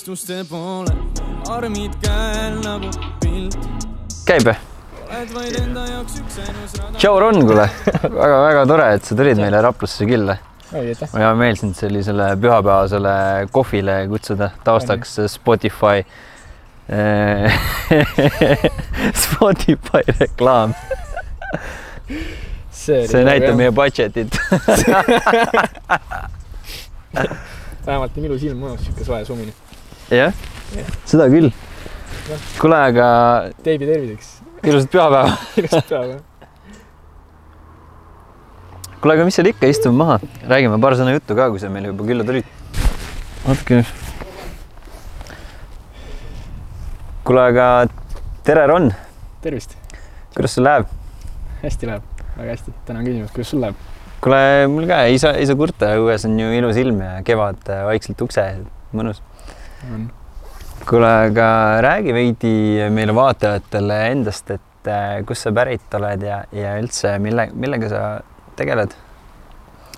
unistuste poole, armid käel nagu pilt. käib? rada. tšau, Ron, kuule. väga-väga tore, et sa tulid meile Raplasse külla. oi, aitäh. hea meel sind sellisele pühapäevasele kohvile kutsuda, taustaks Spotify. Spotify reklaam, see, see näitab meie budget'it. vähemalt on ilus ilm mõnus, sihuke soe sumine. jah, seda küll. kuule, aga Deivi terviseks. ilusat pühapäeva. ilusat päeva. kuule, aga mis seal ikka, istume maha, räägime paar sõna juttu ka, kui sa meile juba külla tulid. vaadake. kuule, aga tere, Ron, tervist. kuidas sul läheb? hästi läheb, väga hästi. tänan küsimast, kuidas sul läheb? kuule, mul ka ei saa, ei saa kurta, õues on ju ilus ilm ja kevad äh, vaikselt ukse ees, mõnus. on. kuule, aga räägi veidi meile vaatajatele endast, et äh, kust sa pärit oled ja, ja üldse, mille, millega sa tegeled?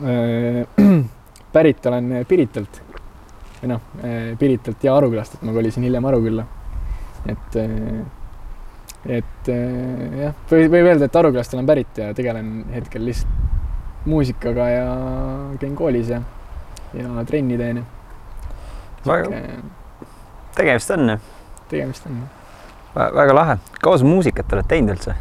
pärit olen Piritalt või noh, Piritalt ja Arukülast, et ma kolisin hiljem Arukülla. et, et jah, või võib öelda, et Arukülast olen pärit ja tegelen hetkel lihtsalt muusikaga ja käin koolis ja, ja trenni teen ja väga, tegemist on tegemist on. väga lahe. kaua sa muusikat oled teinud üldse?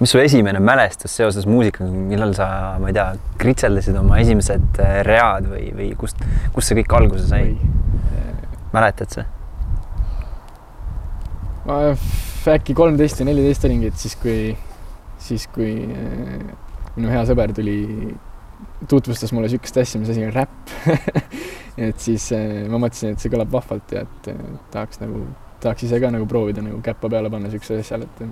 mis su esimene mälestus seoses muusikaga, millal sa, ma ei tea, kritseldasid oma esimesed äh, read või, või kust, kust see kõik alguse sai? mäletad sa? ma äkki kolmteist või neliteist olingi, et siis kui, siis kui äh, minu hea sõber tuli, tutvustas mulle niisugust asja, mis asi on räpp. et siis äh, ma mõtlesin, et see kõlab vahvalt ja et äh, tahaks nagu, tahaks ise ka nagu proovida nagu käppa peale panna niisugusele asjale, et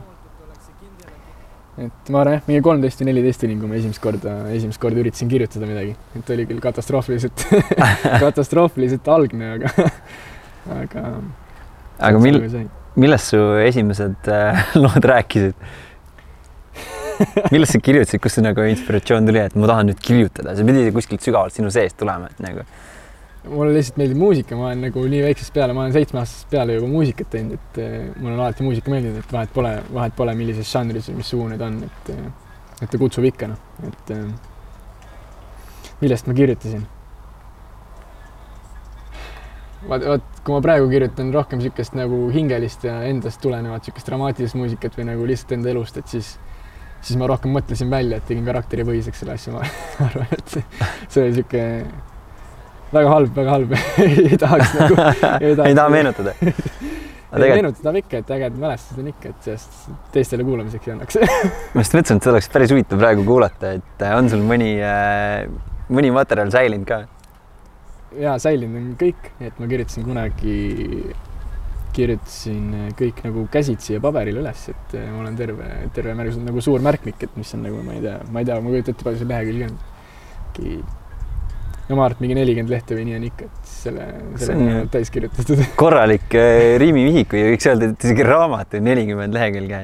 et ma arvan jah, mingi kolmteist või neliteist olin, kui ma esimest korda, esimest korda üritasin kirjutada midagi, et oli küll katastroofiliselt, katastroofiliselt algne, aga, aga. aga mil-, millest su esimesed äh, lood rääkisid? Millest sa kirjutasid, kust see nagu inspiratsioon tuli, et ma tahan nüüd kirjutada, see pidi kuskilt sügavalt sinu seest tulema, et nagu mulle lihtsalt meeldib muusika, ma olen nagu nii väiksest peale, ma olen seitsmeaastasest peale juba muusikat teinud, et eh, mulle on alati muusika meeldinud, et vahet pole, vahet pole, millises žanris või missugune ta on, et eh, et ta kutsub ikka noh, et eh, millest ma kirjutasin? vaat, vaat kui ma praegu kirjutan rohkem niisugust nagu hingelist ja endast tulenevat niisugust dramaatilist muusikat või nagu lihtsalt enda elust, et siis siis ma rohkem mõtlesin välja, et tegin karakteripõhiseks selle asja, ma arvan, et see, oli niisugune väga halb, väga halb ei tahaks nagu, ei taha meenutada. ei tegelikult meenutada ikka, et ägedad mälestused on ikka, et sellest teistele kuulamiseks ei annaks. ma just mõtlesin, et seda oleks päris huvitav praegu kuulata, et äh, on sul mõni, mõni materjal säilinud ka? ja säilinud on kõik, et ma kirjutasin kunagi, kirjutasin kõik nagu käsitsi ja paberile üles, et eh, mul on terve, terve märgus on nagu suur märkmik, et mis on nagu, ma ei tea, ma ei tea, ma ei kujuta ette, palju see lehekülgi on. äkki, no ma arvan, et mingi nelikümmend lehte või nii on ikka, et selle, See selle on ju- täis kirjutatud. korralik äh, riimivihik või võiks öelda, et isegi raamat on nelikümmend lehekülge.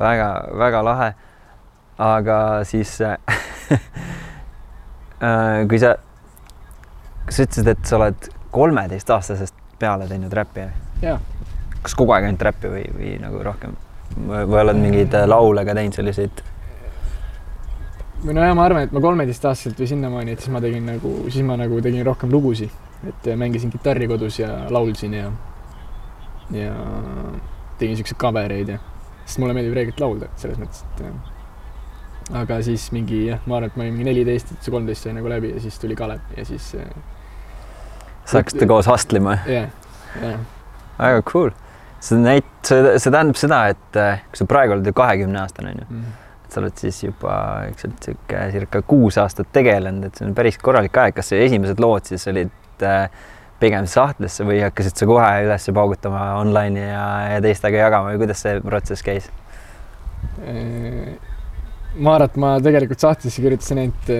väga-väga lahe. aga siis kui sa, sa ütlesid, et sa oled kolmeteistaastasest peale teinud räppi? Jaa. kas kogu aeg ainult räppi või, või nagu rohkem või, või oled mingeid äh, laule ka teinud selliseid? või nojah, ma arvan, et ma kolmeteistaastaselt või sinnamaani, et siis ma tegin nagu, siis ma nagu tegin rohkem lugusid, et mängisin kitarri kodus ja laulsin ja ja tegin siukseid cover eid ja, sest mulle meeldib reegliti laulda, selles mõttes, et äh, aga siis mingi jah, ma arvan, et ma olin mingi neliteist, et see kolmteist sai nagu läbi ja siis tuli Kalev ja siis äh, sa hakkasite koos hustlema? jah, jah, väga cool. see näit-, see, see tähendab seda, et äh, kui sa praegu oled ju kahekümne aastane onju, Mhm. et sa oled siis juba ilmselt sihuke circa kuus aastat tegelenud, et see on päris korralik aeg, kas esimesed lood siis olid äh, pigem sahtlisse või hakkasid sa kohe üles paugutama online'i ja, ja teistega jagama või kuidas see protsess käis? Äh, ma arvan, et ma tegelikult sahtlisse kirjutasin ainult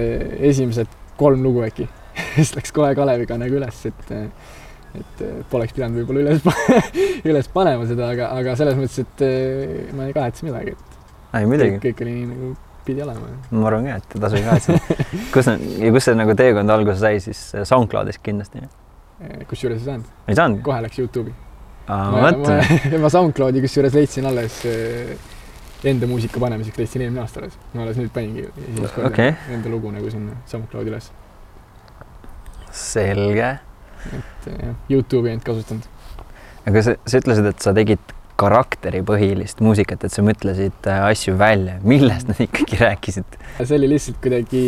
esimesed kolm lugu äkki siis läks kohe Kaleviga nagu üles, et et äh, poleks pidanud võib-olla üles, üles panema seda, aga, aga selles mõttes, et äh, ma ei kahetse midagi, et ei kõik, kõik oli nii nagu pidi olema ma arvan ka, et ei tasu kahetseda. kus on ja kus see nagu teekond alguse sai, siis SoundCloudist kindlasti. Eh, kusjuures ei saanud, ei saanud? kohe läks Youtube'i. ma ma, ma, SoundCloudi kusjuures leidsin alles eh, enda muusika panemiseks leidsin eelmine aasta alles. ma alles nüüd paningi esimest korda Okei. enda lugu nagu sinna SoundCloudi üles. selge. Et eh, jah, Youtube'i ainult kasutanud. aga sa, sa ütlesid, et sa tegid karakteripõhilist muusikat, et sa mõtlesid äh, asju välja, millest nad ikkagi rääkisid? see oli lihtsalt kuidagi,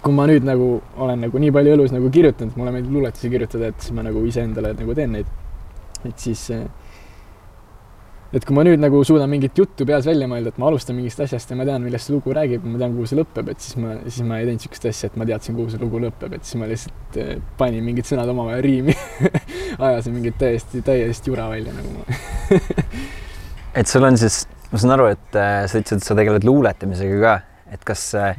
kui ma nüüd nagu olen nagu nii palju elus nagu kirjutanud, mulle meeldib luuletusi kirjutada, et siis ma nagu iseendale nagu teen neid. et siis, et kui ma nüüd nagu suudan mingit juttu peas välja mõelda, et ma alustan mingist asjast ja ma tean, millest see lugu räägib, ma tean, kuhu see lõpeb, et siis ma, siis ma ei teinud niisugust asja, et ma teadsin, kuhu see lugu lõpeb, et siis ma lihtsalt eh, panin mingid sõnad omavahel riimi ajasin mingit täiesti, täiesti jura välja nagu ma. et sul on siis, ma saan aru, et äh, sa ütlesid, et sa tegeled luuletamisega ka, et kas äh,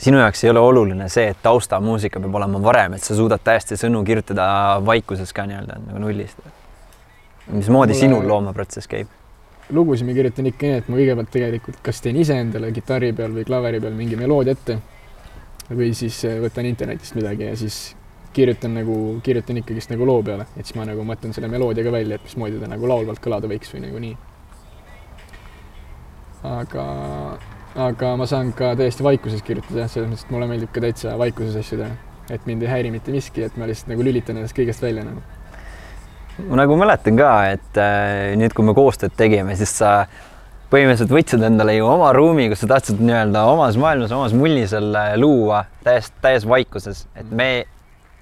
sinu jaoks ei ole oluline see, et taustamuusika peab olema varem, et sa suudad täiesti sõnu kirjutada vaikuses ka nii-öelda nagu nullist? Mismoodi Mulle- sinul loomeprotsess käib? lugusid ma kirjutan ikka nii, et ma kõigepealt tegelikult kas teen iseendale kitarri peal või klaveri peal mingi meloodia ette või siis eh, võtan internetist midagi ja siis kirjutan nagu, kirjutan ikkagist nagu loo peale, et siis ma nagu mõtlen selle meloodiaga välja, et mismoodi ta nagu laulvalt kõlada võiks või nagu nii. aga, aga ma saan ka täiesti vaikuses kirjutada selles mõttes, et mulle meeldib ka täitsa vaikuses asju teha. et mind ei häiri mitte miski, et ma lihtsalt nagu lülitan ennast kõigest välja nagu. Ma nagu mäletan ka, et äh, nüüd, kui me koostööd tegime, siis sa põhimõtteliselt võtsid endale ju oma ruumi, kus sa tahtsid nii-öelda omas maailmas, omas mullis selle luua täiesti, täies vaikuses, et me,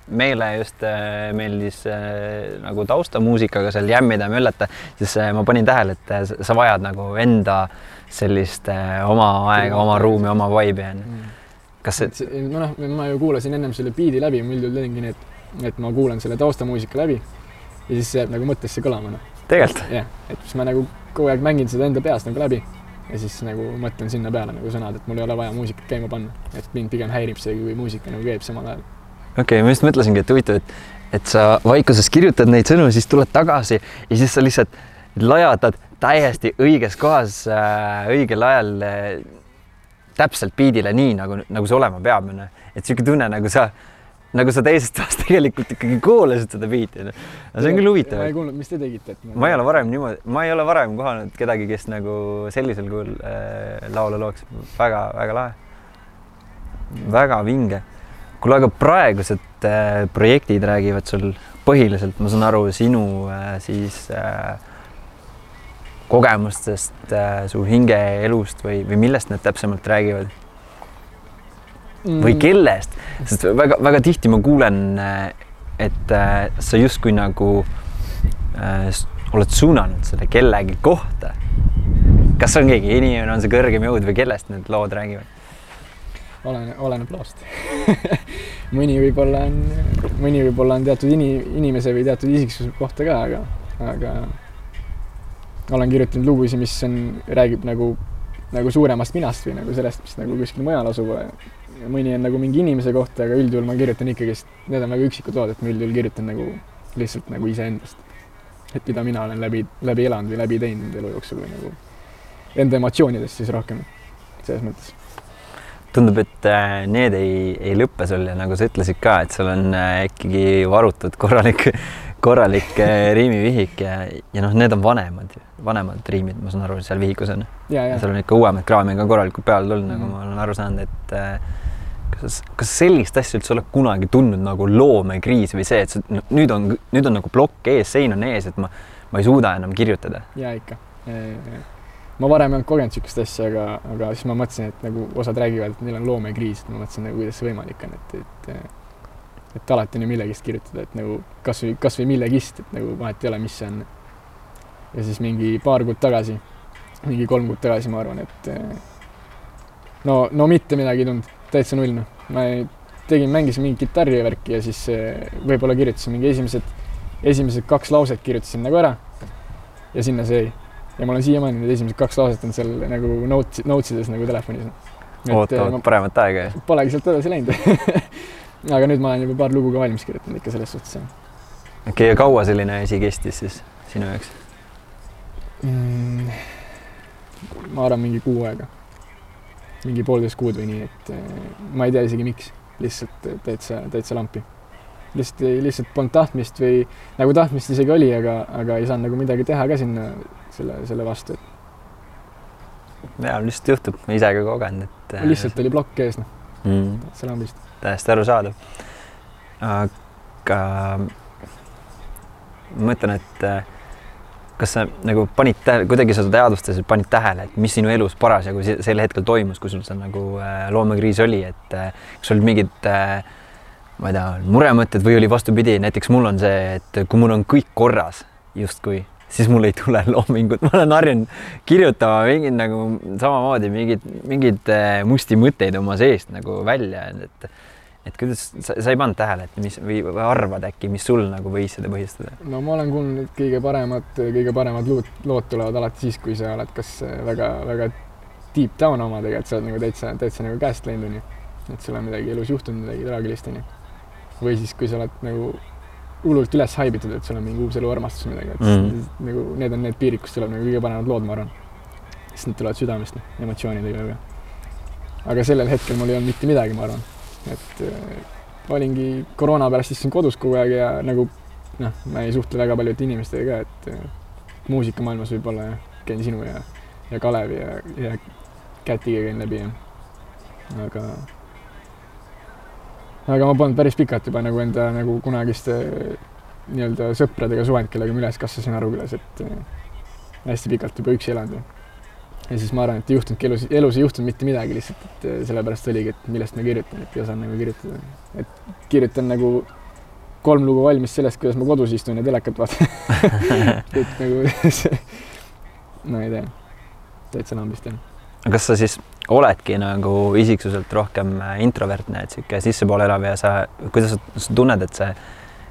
meile just äh, meeldis äh, nagu taustamuusikaga seal jämmida möllata, siis äh, ma panin tähele, et äh, sa- vajad nagu enda sellist äh, oma aega, oma ruumi, oma vibe'i onju. kas see, no noh, ma ju kuulasin ennem selle biidi läbi, ma üldjuhul teengi nii, et, et ma kuulan selle taustamuusika läbi ja siis see jääb nagu mõttesse kõlama, noh. tegelikult jah, et siis ma nagu kogu aeg mängin seda enda peas nagu läbi ja siis nagu mõtlen sinna peale nagu sõnad, et mul ei ole vaja muusikat käima panna, et mind pigem häirib see, kui muusika nagu käib samal ajal. okei okay,, ma just mõtlesingi, et huvitav, et, et sa vaikuses kirjutad neid sõnu, siis tuled tagasi ja siis sa lihtsalt lajatad täiesti õiges kohas äh, õigel ajal äh, täpselt biidile nii nagu, nagu see olema peab, onju. et sihuke tunne nagu sa, nagu sa teisest toast tegelikult ikkagi kuulasid seda biiti, aga see on küll huvitav ma ei. kuulnud, mis te tegite, et ma ei ole varem niimoodi, ma ei ole varem kohanud kedagi, kes nagu sellisel kujul äh, laule looks väga,. väga-väga lahe. väga vinge. kuule, aga praegused äh, projektid räägivad sul põhiliselt, ma saan aru, sinu äh, siis äh, kogemustest äh,, su hingeelust või, või millest need täpsemalt räägivad. Või kellest, sest väga-väga tihti ma kuulen, et äh, sa justkui nagu äh, oled suunanud selle kellegi kohta. kas on keegi inimene, on see kõrgem jõud või kellest need lood räägivad? oleneb, oleneb loost mõni võib-olla on, mõni võib-olla on teatud ini-, inimese või teatud isiksuse kohta ka, aga, aga olen kirjutanud lugusid, mis on, räägib nagu, nagu suuremast minast või nagu sellest, mis nagu kuskil mujal asub. Mõni on nagu mingi inimese kohta, aga üldjuhul ma kirjutan ikkagist, need on väga üksikud lood, et ma üldjuhul kirjutan nagu lihtsalt nagu iseendast. et mida mina olen läbi, läbi elanud või läbi teinud elu jooksul või nagu enda emotsioonidest siis rohkem, selles mõttes tundub, et äh, need ei, ei lõppe sul ja nagu sa ütlesid ka, et sul on äh, ikkagi varutud korralik, korralik äh, riimivihik ja, ja noh, need on vanemad, vanemad riimid, ma saan aru, seal vihikus on. seal on ikka uuemat kraami ka korralikult peale tulnud, nagu Mhm. ma olen aru saanud, et kas, kas sellist asja üldse oled kunagi tundnud nagu loomekriis või see, et sa, nüüd on, nüüd on nagu plokk ees, sein on ees, et ma, ma ei suuda enam kirjutada. ja ikka. ma varem ei olnud kogenud niisugust asja, aga, aga siis ma mõtlesin, et nagu osad räägivad, et neil on loomekriis, et ma mõtlesin nagu, kuidas see võimalik on, et, et et alati on ju millegist kirjutada, et nagu kasvõi, kasvõi millegist, et nagu vahet ei ole, mis see on. ja siis mingi paar kuud tagasi, mingi kolm kuud tagasi, ma arvan, et no, no mitte midagi ei tulnud, täitsa null, noh. ma ei, tegin, mängisin mingit kitarri ja siis eh, võib-olla kirjutasin mingi esimesed, esimesed kaks lauset kirjutasin nagu ära ja sinna see jäi. ja mul on siiamaani need esimesed kaks lauset on seal nagu notes, notesides nagu telefonis. ootavad paremat aega ja Polegi sealt edasi läinud. aga nüüd ma olen juba paar lugu ka valmis kirjutanud ikka selles suhtes jah okei okay,, ja kaua selline asi kestis siis sinu jaoks? mm,. ma arvan, mingi kuu aega. Mingi poolteist kuud või nii, et äh, ma ei tea isegi miks, lihtsalt äh, täitsa, täitsa lampi. lihtsalt, lihtsalt polnud tahtmist või nagu tahtmist isegi oli, aga, aga ei saanud nagu midagi teha ka sinna selle, selle vastu, ja lihtsalt juhtub, ma ise ka kogenud, et lihtsalt oli plokk ees, noh, mm, täitsa lambist. täiesti arusaadav. aga ma mõtlen, et kas sa nagu panid tähele, kuidagi sa teadvustasid, panid tähele, et mis sinu elus parasjagu se- sel hetkel toimus, kui sul see nagu äh, loomakriis oli, et äh, kas olid mingid äh, ma ei tea, muremõtted või oli vastupidi, näiteks mul on see, et kui mul on kõik korras justkui, siis mul ei tule loomingut, ma olen harjunud kirjutama mingeid nagu samamoodi mingeid, mingeid musti mõtteid oma seest nagu välja, et et kuidas sa, sa ei pannud tähele, et mis või, või arvad äkki, mis sul nagu võis seda põhjustada? no ma olen kuulnud, et kõige paremad, kõige paremad lood, lood tulevad alati siis, kui sa oled kas väga-väga deep down omadega, et sa oled nagu täitsa, täitsa nagu käest läinud, onju. et sul on midagi elus juhtunud, midagi traagilist, onju. või siis, kui sa oled nagu hullult üles haibitud, et sul on mingi uus eluarmastus või midagi, et mm. nagu need on need piirid, kus tuleb nagu kõige paremad lood, ma arvan. sest need tulevad südamest, noh, emotsioonidega aga sellel hetkel mul ei olnud mitte midagi, ma arvan. Et äh, olingi koroona pärast istusin kodus kogu aeg ja nagu noh, ma ei suhtle väga paljude inimestega ka, et äh, muusikamaailmas võib-olla käin sinu ja, ja Kalevi ja, ja Kätiga käin läbi ja aga aga ma polnud päris pikalt juba nagu enda nagu kunagiste nii-öelda sõpradega suhelnud, kellega ma üles kasvasin Arukülas, et äh, hästi pikalt juba üksi elanud ja siis ma arvan, et ei juhtunudki elus, elus ei juhtunud mitte midagi lihtsalt, et äh, sellepärast oligi, et millest ma kirjutan, et ei osanud nagu kirjutada. et kirjutan nagu kolm lugu valmis sellest, kuidas ma kodus istun ja telekat vaatan. et nagu see, no ei tea, täitsa lambist jah. kas sa siis oledki nagu isiksuselt rohkem äh, introvertne, et sihuke sissepoole elav ja sa, kuidas sa tunned, et see,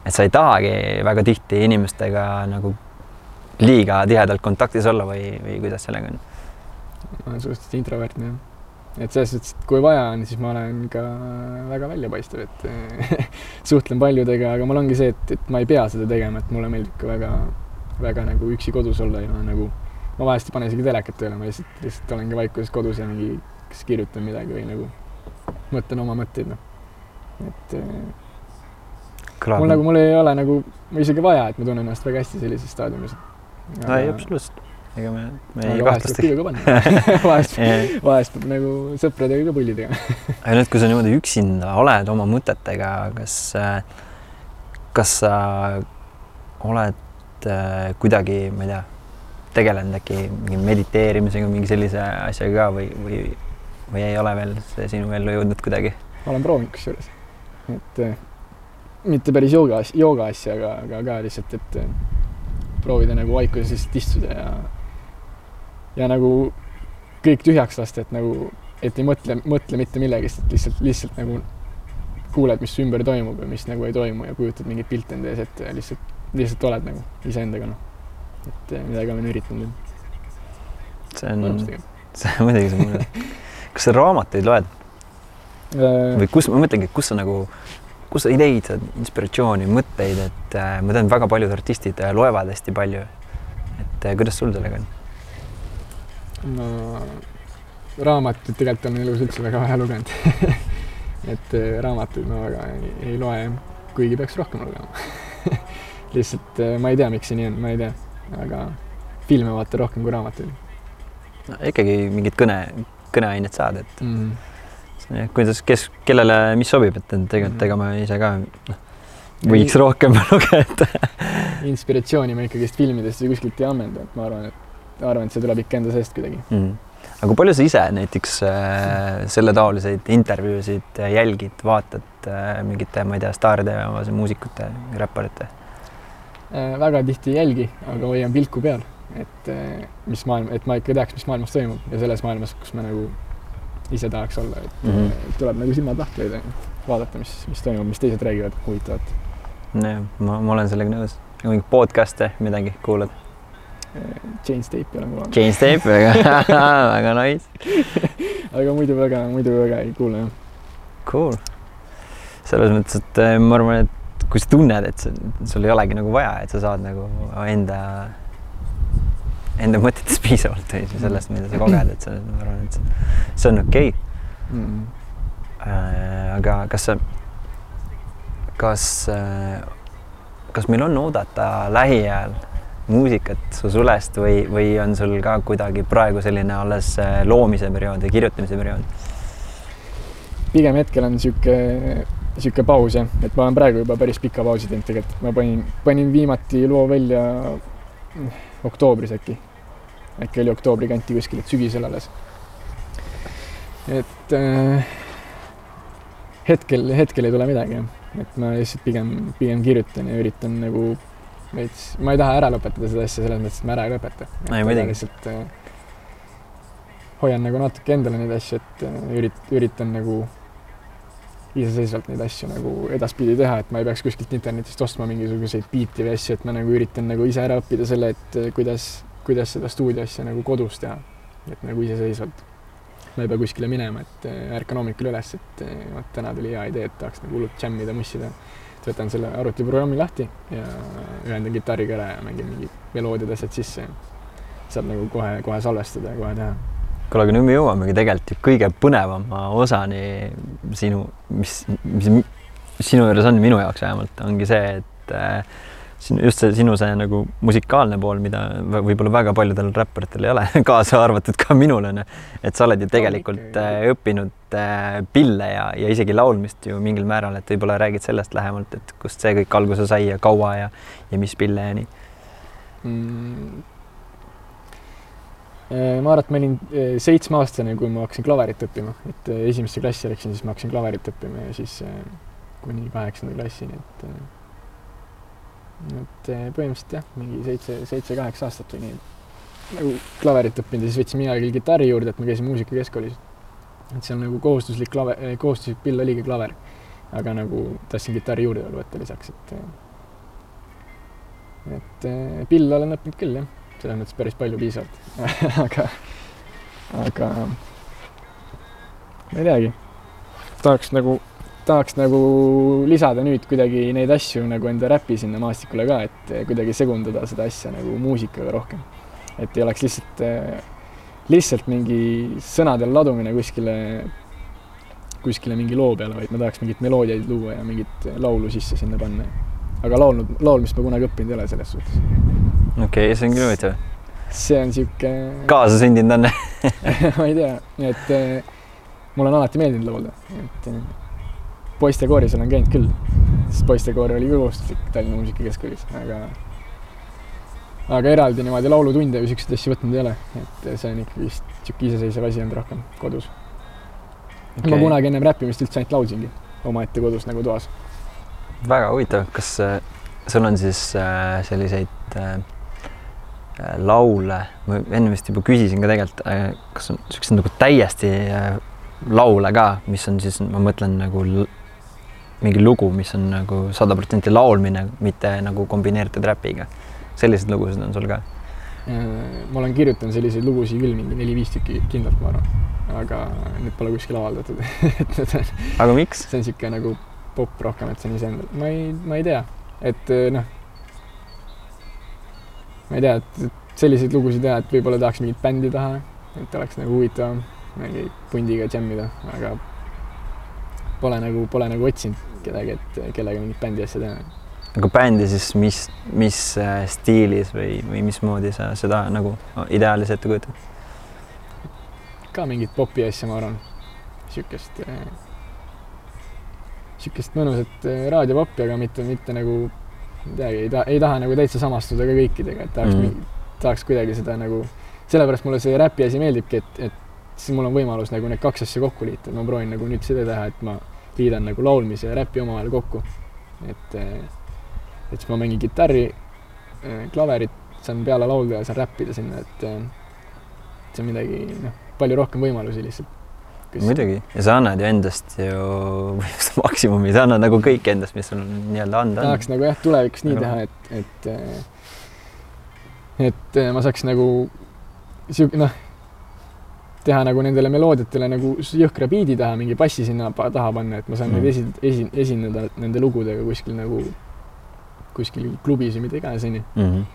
et sa ei tahagi väga tihti inimestega nagu liiga tihedalt kontaktis olla või, või kuidas sellega on? Ma olen suhteliselt introvertne jah. et selles suhtes, et kui vaja on, siis ma olen ka väga väljapaistev, et eh, suhtlen paljudega, aga mul ongi see, et, et ma ei pea seda tegema, et mulle meeldib ka väga, väga nagu üksi kodus olla ja nagu ma vahest ei pane isegi telekat tööle, ma lihtsalt, lihtsalt olengi vaikuses kodus ja mingi kas kirjutan midagi või nagu mõtlen oma mõtteid, noh. et eh, mul nagu, mul ei ole nagu, isegi vaja, et ma tunnen ennast väga hästi sellises staadiumis. ei, absoluutselt, ega me, me ei aga kahtlustagi. piiga ka panna vahest, aga vahest peab nagu sõpradega ka pulli tegema. nüüd, kui sa niimoodi üksinda oled oma mõtetega, kas, kas sa oled äh, kuidagi, ma ei tea, tegelenud äkki mingi mediteerimisega, mingi sellise asjaga ka või, või, või ei ole veel see sinu ellu jõudnud kuidagi? ma olen proovinud kusjuures, et eh, mitte päris jooga, jooga asja, aga, aga ka lihtsalt, et eh, proovida nagu vaikuses lihtsalt istuda ja ja nagu kõik tühjaks lasta, et nagu, et ei mõtle, mõtle mitte millegist, et lihtsalt, lihtsalt nagu kuuled, mis ümber toimub ja mis nagu ei toimu ja kujutad mingeid pilte enda ees ette ja lihtsalt, lihtsalt oled nagu iseendaga noh. et eh, midagi olen üritanud, see on see muidugi see on mõnus. kas sa raamatuid loed või kus, ma mõtlengi, et kus sa nagu, kus sa ideid saad, inspiratsiooni, mõtteid, et äh, ma tean, väga paljud artistid äh, loevad hästi palju. et äh, kuidas sul sellega on? Ma raamatuid tegelikult olen elus üldse väga vähe lugenud et eh, raamatuid ma väga ei, ei loe kuigi peaks rohkem lugema lihtsalt eh, ma ei tea, miks see nii on, ma ei tea, aga filme vaatan rohkem kui raamatuid no,. ikkagi mingit kõne, kõneainet saad, et mm.. see, kuidas, kes, kellele, mis sobib, et tegelikult Mhm. ega ma ise ka noh, võiks rohkem lugeda. inspiratsiooni ma ikkagist filmidest või kuskilt ei ammenda, et ma arvan, et arvan, et see tuleb ikka enda seest kuidagi. Mm. aga kui palju sa ise näiteks äh, selletaoliseid intervjuusid äh, jälgid, vaatad äh, mingite, ma ei tea, staaride ja muusikute, räpparite? Äh, väga tihti ei jälgi, aga hoian pilku peal, et eh, mis maailm, et ma ikka teaks, mis maailmas toimub ja selles maailmas, kus ma nagu ise tahaks olla, et mm. -hmm. tuleb nagu silmad lahti hoida, vaadata, mis, mis toimub, mis teised räägivad huvitavat. jah, ma, ma olen sellega nõus. mingeid podcast'e, midagi kuulad? Chain Stape'i olen kuulanud, Change tape, väga, väga nice. aga muidu väga, muidu väga ei kuule jah. Cool. selles mõttes, et äh, ma arvan, et kui sa tunned, et see- sul ei olegi nagu vaja, et sa saad nagu enda, enda mõtetest piisavalt või sellest, mida sa koged, et see, ma arvan, et see, see on okei okay. mm. äh,. aga kas sa, kas äh,, kas meil on oodata lähiajal muusikat su sulest või, või on sul ka kuidagi praegu selline alles äh, loomise periood või kirjutamise periood? pigem hetkel on niisugune, niisugune paus jah, et ma olen praegu juba päris pika pausi teinud tegelikult, ma panin, panin viimati loo välja oktoobris äkki. äkki oli oktoobri kanti kuskil, et sügisel alles. et äh, hetkel, hetkel ei tule midagi jah, et ma lihtsalt pigem, pigem kirjutan ja üritan nagu veits, ma ei taha ära lõpetada seda asja selles mõttes, et ma ära ei lõpeta. lihtsalt äh, hoian nagu natuke endale neid asju, et äh, ürit-, üritan nagu iseseisvalt neid asju nagu edaspidi teha, et ma ei peaks kuskilt internetist ostma mingisuguseid biite või asju, et ma nagu üritan nagu ise ära õppida selle, et äh, kuidas, kuidas seda stuudio asja nagu kodus teha. et nagu iseseisvalt. ma ei pea kuskile minema, et ärkan hommikul üles, et vot täna tuli hea idee, et tahaks nagu hullult džämmida, mussida võtan selle arvutiprogrammi lahti ja ühendan kitarriga ära ja mängin mingid meloodiad, asjad sisse saab nagu kohe-kohe salvestada ja kohe teha. kuule, aga nüüd me jõuamegi tegelikult ju kõige põnevama osani sinu, mis, mis sinu juures on minu jaoks vähemalt, ongi see, et äh, sinu, just see sinu see nagu musikaalne pool, mida võib-olla väga paljudel räpparitel ei ole, kaasa arvatud ka minul onju. et sa oled ju tegelikult äh, õppinud pille ja, ja isegi laulmist ju mingil määral, et võib-olla räägid sellest lähemalt, et kust see kõik alguse sai ja kaua ja, ja mis pille ja nii mm.? Äh, ma arvan, et ma olin äh, seitsmeaastane, kui ma hakkasin klaverit õppima, et esimesse klassi läksin, siis ma hakkasin klaverit õppima ja siis kuni kaheksanda klassini, et et põhimõtteliselt jah, mingi seitse, seitse-kaheksa aastat või nii nagu klaverit õppinud ja siis võtsin mina küll kitarri juurde, et ma käisin muusikakeskkoolis. Et seal nagu kohustuslik klave, eh, kohustuslik pill oligi klaver. aga nagu tahtsin kitarri juurde veel võtta lisaks, et eh, et pille olen õppinud küll jah, selles mõttes päris palju piisavalt aga, aga ma ei teagi, tahaks nagu tahaks nagu lisada nüüd kuidagi neid asju nagu enda räpi sinna maastikule ka, et kuidagi segundada seda asja nagu muusikaga rohkem. et ei oleks lihtsalt, lihtsalt mingi sõnadel ladumine kuskile, kuskile mingi loo peale, vaid ma tahaks mingeid meloodiaid luua ja mingit laulu sisse sinna panna. aga laulnud, laulmist ma kunagi õppinud ei ole selles suhtes. okei okay,, see on küll huvitav. see on sihuke kaasasündinud on ma ei tea, et mulle on alati meeldinud laulda, et poistekooris olen käinud küll, sest poistekoor oli kohustuslik Tallinna Muusikakeskkoolis, aga aga eraldi niimoodi laulutunde või siukseid asju võtnud ei ole, et see on ikkagi vist sihuke iseseisev asi olnud rohkem kodus okay.. ma kunagi ennem räppimist üldse ainult laulsingi omaette kodus nagu toas. väga huvitav, kas äh, sul on siis äh, selliseid äh, laule, ma enne vist juba küsisin ka tegelikult, kas on siukseid nagu täiesti laule ka, mis on siis, ma mõtlen nagu mingi lugu, mis on nagu sada protsenti laulmine, mitte nagu kombineeritud räpiga. Selliseid lugusid on sul ka? Äh, ma olen kirjutanud selliseid lugusid küll mingi neli-viis tükki kindlalt, ma arvan, aga need pole kuskil avaldatud et need on. aga miks? see on niisugune nagu popp rohkem, et see on iseendal, ma ei, ma ei tea, et äh, noh, ma ei tea, et selliseid lugusid teha, et võib-olla tahaks mingit bändi taha, et oleks nagu huvitavam mingi pundiga džämmida, aga pole nagu, pole nagu otsinud kedagi, et kellega mingit bändi asja teha. Aga bändi siis mis, mis äh, stiilis või, või mismoodi sa seda nagu ideaalis ette kujutad? ka mingit popi asja, ma arvan, niisugust, äh, niisugust mõnusat äh, raadiopoppi, aga mitte, mitte nagu, ei teagi, ei taha, ei taha nagu täitsa samastuda ka kõikidega, et tahaks mm, -hmm. tahaks kuidagi seda nagu, sellepärast mulle see räpi asi meeldibki, et, et siis mul on võimalus nagu need kaks asja kokku liita, ma proovin nagu nüüd seda teha, et ma liidan nagu laulmise ja räpi omavahel kokku. et, eh, et siis ma mängin kitarri, eh, klaverit, saan peale laulda ja saan räppida sinna, et eh, see on midagi, noh, palju rohkem võimalusi lihtsalt. muidugi, ja sa annad ju endast ju maksimumi, sa annad nagu kõik endast, mis sul nii-öelda anda on. tahaks nagu jah, tulevikus nii teha, et, et et ma saaks nagu sihuke noh teha nagu nendele meloodiatele nagu jõhkra biidi taha, mingi bassi sinna taha panna, et ma saan mm. neid esi-, esi-, esineda nende lugudega kuskil nagu, kuskil klubis või mida iganes, onju. Mhm.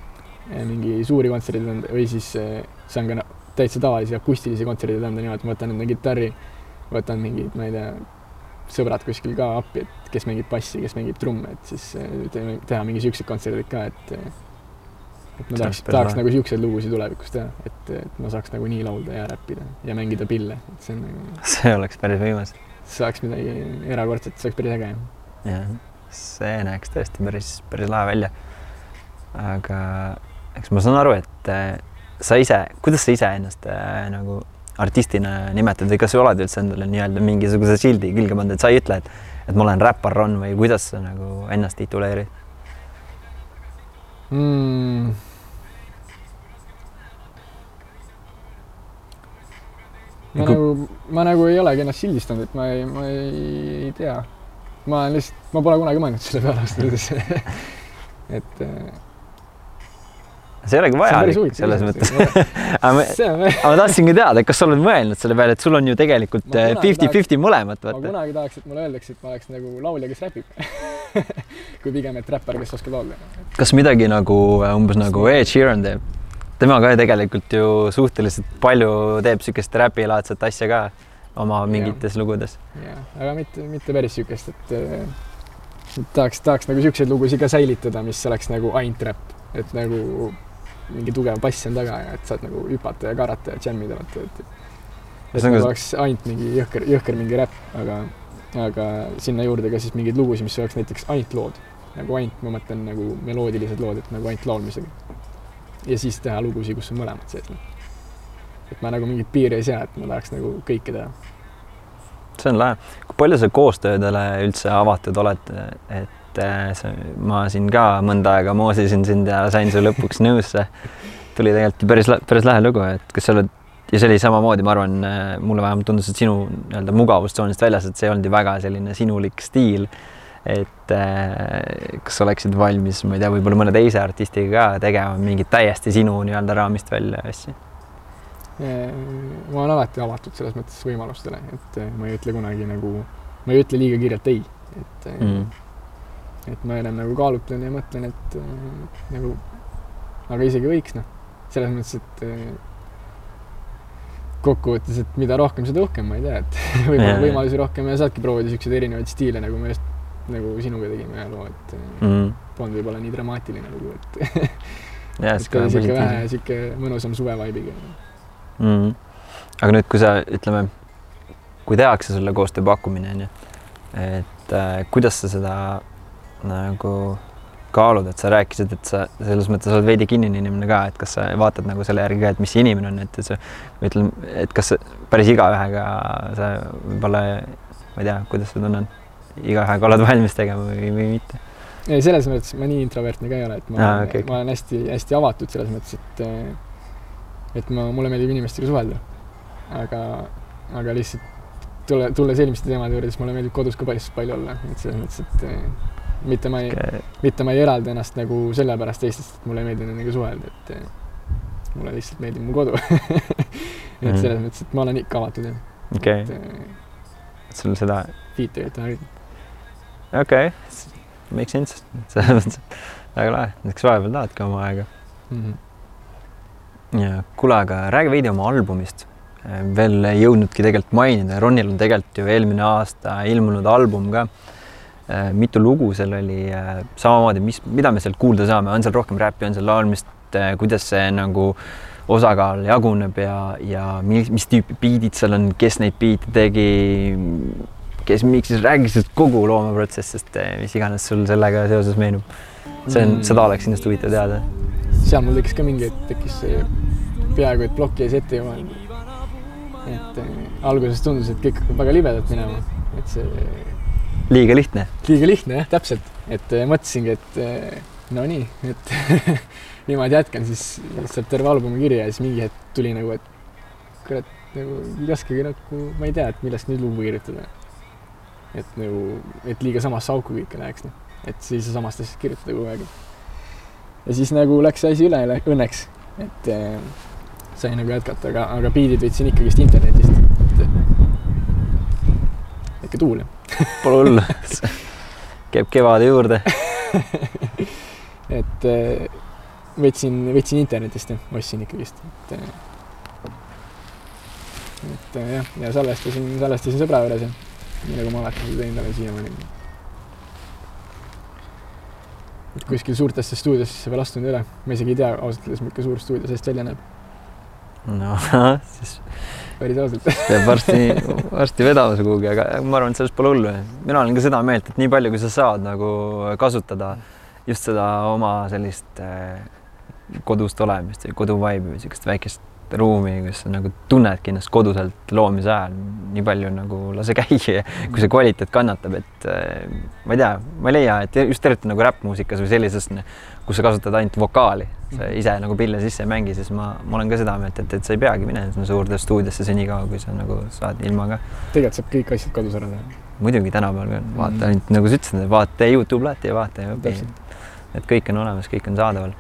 mingi suuri kontsertide anda või siis äh, saan ka täitsa tavalisi akustilisi kontsertide anda niimoodi, et ma võtan enda kitarri, võtan mingid, ma ei tea, sõbrad kuskil ka appi, et kes mängib bassi, kes mängib trumme, et siis äh, teeme, teha mingi siuksed kontserdid ka, et äh, et ma tahaks, tahaks nagu siukseid lugusid tulevikus teha, et, et ma saaks nagu nii laulda ja räppida ja mängida pille, et see on nagu, see oleks päris võimas. saaks midagi erakordset, see oleks päris äge. jah, see näeks tõesti päris, päris lahe välja. aga eks ma saan aru, et äh, sa ise, kuidas sa ise ennast äh, nagu artistina nimetad või kas sa oled üldse endale nii-öelda mingisuguse sildi külge pannud, et sa ei ütle, et, et ma olen räppar Ron või kuidas sa nagu ennast tituleerid? mm.. ma Kui- nagu, ma nagu ei olegi ennast sildistanud, et ma ei, ma ei tea. Ma olen lihtsalt, ma pole kunagi mõelnud selle peale ausalt öeldes. et äh, see ei olegi vajalik selles mõttes. aga ma, ma tahtsingi teada, kas sa oled mõelnud selle peale, et sul on ju tegelikult kunagi fifty-fifty mõlemat, ma kunagi tahaks, et mulle öeldakse, et ma oleks nagu laulja, kes räpib. kui pigem, et räppar, kes oskab laulda. kas midagi nagu äh, umbes nagu Ed Sheeran teeb? tema ka tegelikult ju suhteliselt palju teeb siukest räpilaadset asja ka oma mingites lugudes. jah, aga mitte, mitte päris siukest, et tahaks, tahaks nagu siukseid lugusid ka säilitada, mis oleks nagu ainult räpp, et nagu mingi tugev bass on taga ja et saad nagu hüpata ja karata ja džämmida, vaata, et et nagu ka- oleks ainult mingi jõhker, jõhker mingi räpp, aga, aga sinna juurde ka siis mingeid lugusid, mis oleks näiteks ainult lood, nagu ainult, ma mõtlen nagu meloodilised lood, et nagu ainult laulmisega. ja siis teha lugusid, kus on mõlemad sees, noh. Et ma nagu mingit piiri ei sea, et ma tahaks nagu kõike teha see on lahe. kui palju sa koostöödele üldse avatud oled, et äh, sa, ma siin ka mõnda aega moosisin sind ja sain su lõpuks nõusse. tuli tegelikult päris, päris lahe lugu, et kas sa oled ja see oli samamoodi, ma arvan, mulle vähemalt tundus, et sinu nii-öelda mugavustsoonist väljas, et see ei olnud ju väga selline sinulik stiil. et äh, kas oleksid valmis, ma ei tea, võib-olla mõne teise artistiga ka tegema mingit täiesti sinu nii-öelda raamist välja asja? Ma olen alati avatud selles mõttes võimalustele, et eh, ma ei ütle kunagi nagu, ma ei ütle liiga kiirelt ei, et mm. Mm. et ma enam nagu kaalutlen ja mõtlen, et äh, nagu, aga isegi võiks noh, selles mõttes, et äh, kokkuvõttes, et mida rohkem, seda uhkem, ma ei tea, et võib-olla võimalusi rohkem ja saadki proovida siukseid erinevaid stiile, nagu me just nagu sinuga tegime ühe loo, et mm. Polnud võib-olla nii dramaatiline lugu, et jah, et siuke vähe siuke mõnusam suve mm.. aga nüüd, kui sa ütleme, kui tehakse sulle koostööpakkumine onju, et äh, kuidas sa seda nagu kaalud, et sa rääkisid, et sa selles mõttes oled veidi kinnine inimene ka, et kas sa vaatad nagu selle järgi ka, et mis see inimene on, et sa ütlen, et kas päris igaühega sa võib-olla, ma ei tea, kuidas sa tunned, igaühega oled valmis tegema või, või mitte? ei, selles mõttes ma nii introvertne ka ei ole, et ma ah,, okay, ma olen hästi-hästi avatud selles mõttes, et äh, et ma, mulle meeldib inimestega suhelda. aga, aga lihtsalt tule, tulles eelmiste teemade juurde, siis mulle meeldib kodus ka päris palju olla, et selles mõttes, et äh, mitte ma ei, mitte ma ei eralda ennast nagu sellepärast teistest, et mulle ei meeldi nendega suhelda, et äh, mulle lihtsalt meeldib mu kodu. et Mhm. selles mõttes, et ma olen ikka avatud jah, okei et okay., äh, sul seda, feed'i ei taha okei okay., make sense, selles mõttes väga lahe, eks vahepeal tahadki oma aega mm. -hmm. kuule, aga räägi veidi oma albumist. veel ei jõudnudki tegelikult mainida, Ronil on tegelikult ju eelmine aasta ilmunud album ka. mitu lugu seal oli, samamoodi, mis, mida me sealt kuulda saame, on seal rohkem räppi, on seal laulmist, kuidas see nagu osakaal jaguneb ja, ja mis, mis tüüpi biidid seal on, kes neid biite tegi, kes miks, räägi sellest kogu loomeprotsessist, mis iganes sul sellega seoses meenub. see on, seda oleks kindlasti huvitav teada seal mul tekkis ka mingi hetk tekkis peaaegu et ploki ees ette jõuan. et äh, alguses tundus, et kõik hakkab väga libedalt minema, et see liiga lihtne. liiga lihtne jah, täpselt, et äh, mõtlesingi, et äh, no nii, et niimoodi jätkan siis lihtsalt terve albumi kirja ja siis mingi hetk tuli nagu, et kurat, nagu ei oskagi nagu, ma ei tea, et millest nüüd lugu kirjutada. et nagu, et liiga samasse auku kõike läheks, noh, et siis samast asjast kirjutada kogu aeg. Ja siis nagu läks see asi üle õnneks, et äh, sai nagu jätkata, aga, aga biidid võtsin ikkagist internetist, et väike tuul. Pole hullu. käib kevade juurde. et, võtsin, võtsin internetist ostsin ikkagist, et äh, et äh, jah, ja salvestasin, salvestasin sõbra juures ja nii nagu ma alati seda teinud olen siiamaani. Et kuskil suurtesse stuudiosse veel astunud ei ole, ma isegi ei tea ausalt öeldes, milline suur stuudio sellest välja näeb, no siis päris ausalt. peab varsti, varsti vedama see kuhugi, aga ma arvan, et sellest pole hullu. mina olen ka seda meelt, et nii palju, kui sa saad nagu kasutada just seda oma sellist äh, kodust olemist või kodu vibe'i või niisugust väikest ruumi, kus sa nagu tunnedki ennast koduselt loomise ajal, nii palju nagu lase käia, kui see kvaliteet kannatab, et äh, ma ei tea, ma ei leia, et just eriti nagu räppmuusikas või sellises, kus sa kasutad ainult vokaali, sa ise nagu pille sisse ei mängi, siis ma, ma olen ka seda meelt, et, et sa ei peagi minema sinna suurde stuudiosse senikaua, kui sa nagu saad ilma ka. tegelikult saab kõik asjad kodus ära teha. muidugi tänapäeval ka, vaata Mm. ainult nagu sa ütlesid, vaata Youtube lahti ja vaata ja õpi et kõik on olemas, kõik on saadaval